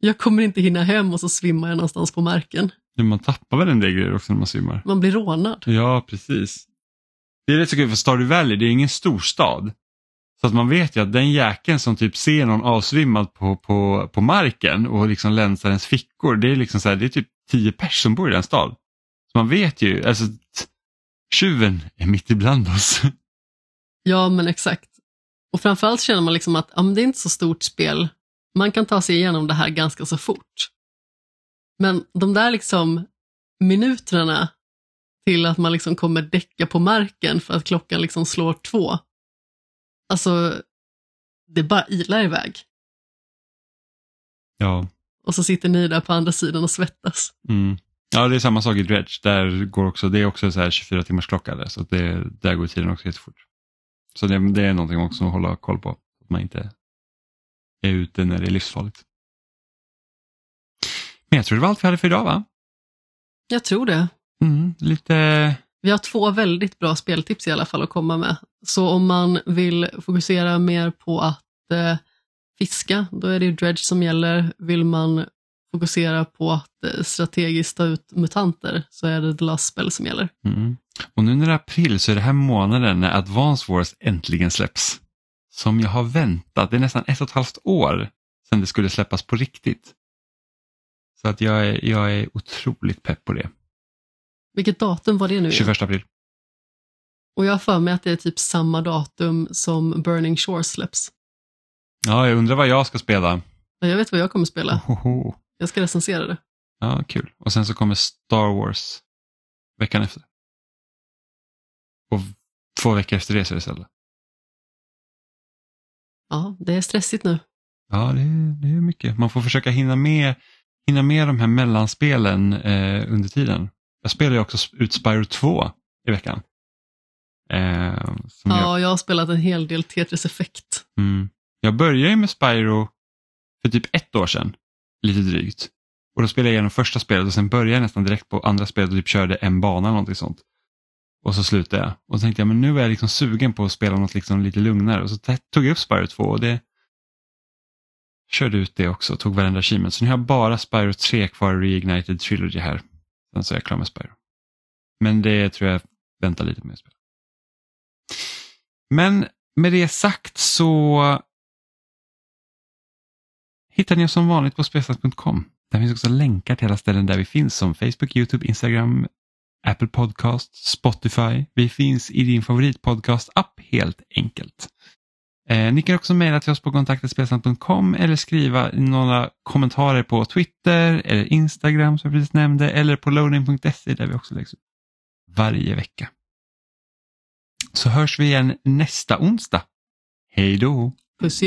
Jag kommer inte hinna hem och så svimmar jag någonstans på marken. Man tappar väl en del grejer också när man svimmar? Man blir rånad. Ja, precis. Det är rätt så kul för Stardew Valley, det är ingen storstad. Så att man vet ju att den jäkeln som typ ser någon avsvimmad på, på, på marken och liksom länsar ens fickor, det är liksom så här, det är typ tio personer som bor i den stad. Så man vet ju, alltså tjuven är mitt ibland oss. Ja, men exakt. Och framförallt känner man liksom att ja, men det är inte så stort spel. Man kan ta sig igenom det här ganska så fort. Men de där liksom minuterna till att man liksom kommer däcka på marken för att klockan liksom slår två. Alltså, det bara ilar iväg. Ja. Och så sitter ni där på andra sidan och svettas. Mm. Ja, det är samma sak i Dredge. Där går också, det är också så här 24 timmars klocka där, så det, där går tiden också jättefort. Så det, det är någonting också att hålla koll på. Att man inte är ute när det är livsfarligt. Men jag tror det var allt vi hade för idag va? Jag tror det. Mm, lite... Vi har två väldigt bra speltips i alla fall att komma med. Så om man vill fokusera mer på att eh, fiska, då är det ju dredge som gäller. Vill man fokusera på att eh, strategiskt ta ut mutanter så är det The Last Spell som gäller. Mm. Och nu när det är april så är det här månaden när Advance Wars äntligen släpps. Som jag har väntat, det är nästan ett och ett halvt år sedan det skulle släppas på riktigt. Så att jag är, jag är otroligt pepp på det. Vilket datum var det nu? igen? 21 april. Och jag har för mig att det är typ samma datum som Burning Shore släpps. Ja, jag undrar vad jag ska spela. Ja, Jag vet vad jag kommer spela. Ohoho. Jag ska recensera det. Ja, kul. Och sen så kommer Star Wars veckan efter. Och två veckor efter det så är det Zelda. Ja, det är stressigt nu. Ja, det är, det är mycket. Man får försöka hinna med, hinna med de här mellanspelen eh, under tiden. Jag spelar ju också ut Spyro 2 i veckan. Eh, som jag, Ja, jag har spelat en hel del Tetris Effect. mm, jag började ju med Spyro för typ ett år sedan, lite drygt. Och då spelade jag igenom första spelet och sen började jag nästan direkt på andra spelet och typ körde en bana eller någonting sånt. Och så slutade jag. Och så tänkte jag, men nu är jag liksom sugen på att spela något liksom lite lugnare. Och så tog jag upp Spyro 2 och det körde ut det också, tog varenda achievement. Så nu har jag bara Spyro 3 kvar i Reignited Trilogy här. Sen så är jag klar med Spyro. Men det tror jag väntar lite med att spela. Men med det sagt så hittar ni oss som vanligt på spelsnack.com. Där finns också länkar till alla ställen där vi finns som Facebook, YouTube, Instagram, Apple Podcast, Spotify. Vi finns i din favoritpodcast-app helt enkelt. Eh, ni kan också mejla till oss på kontaktetspelsnack.com eller skriva några kommentarer på Twitter eller Instagram som jag precis nämnde eller på loading.se där vi också läggs upp varje vecka. Så hörs vi igen nästa onsdag. Hej då! Puss i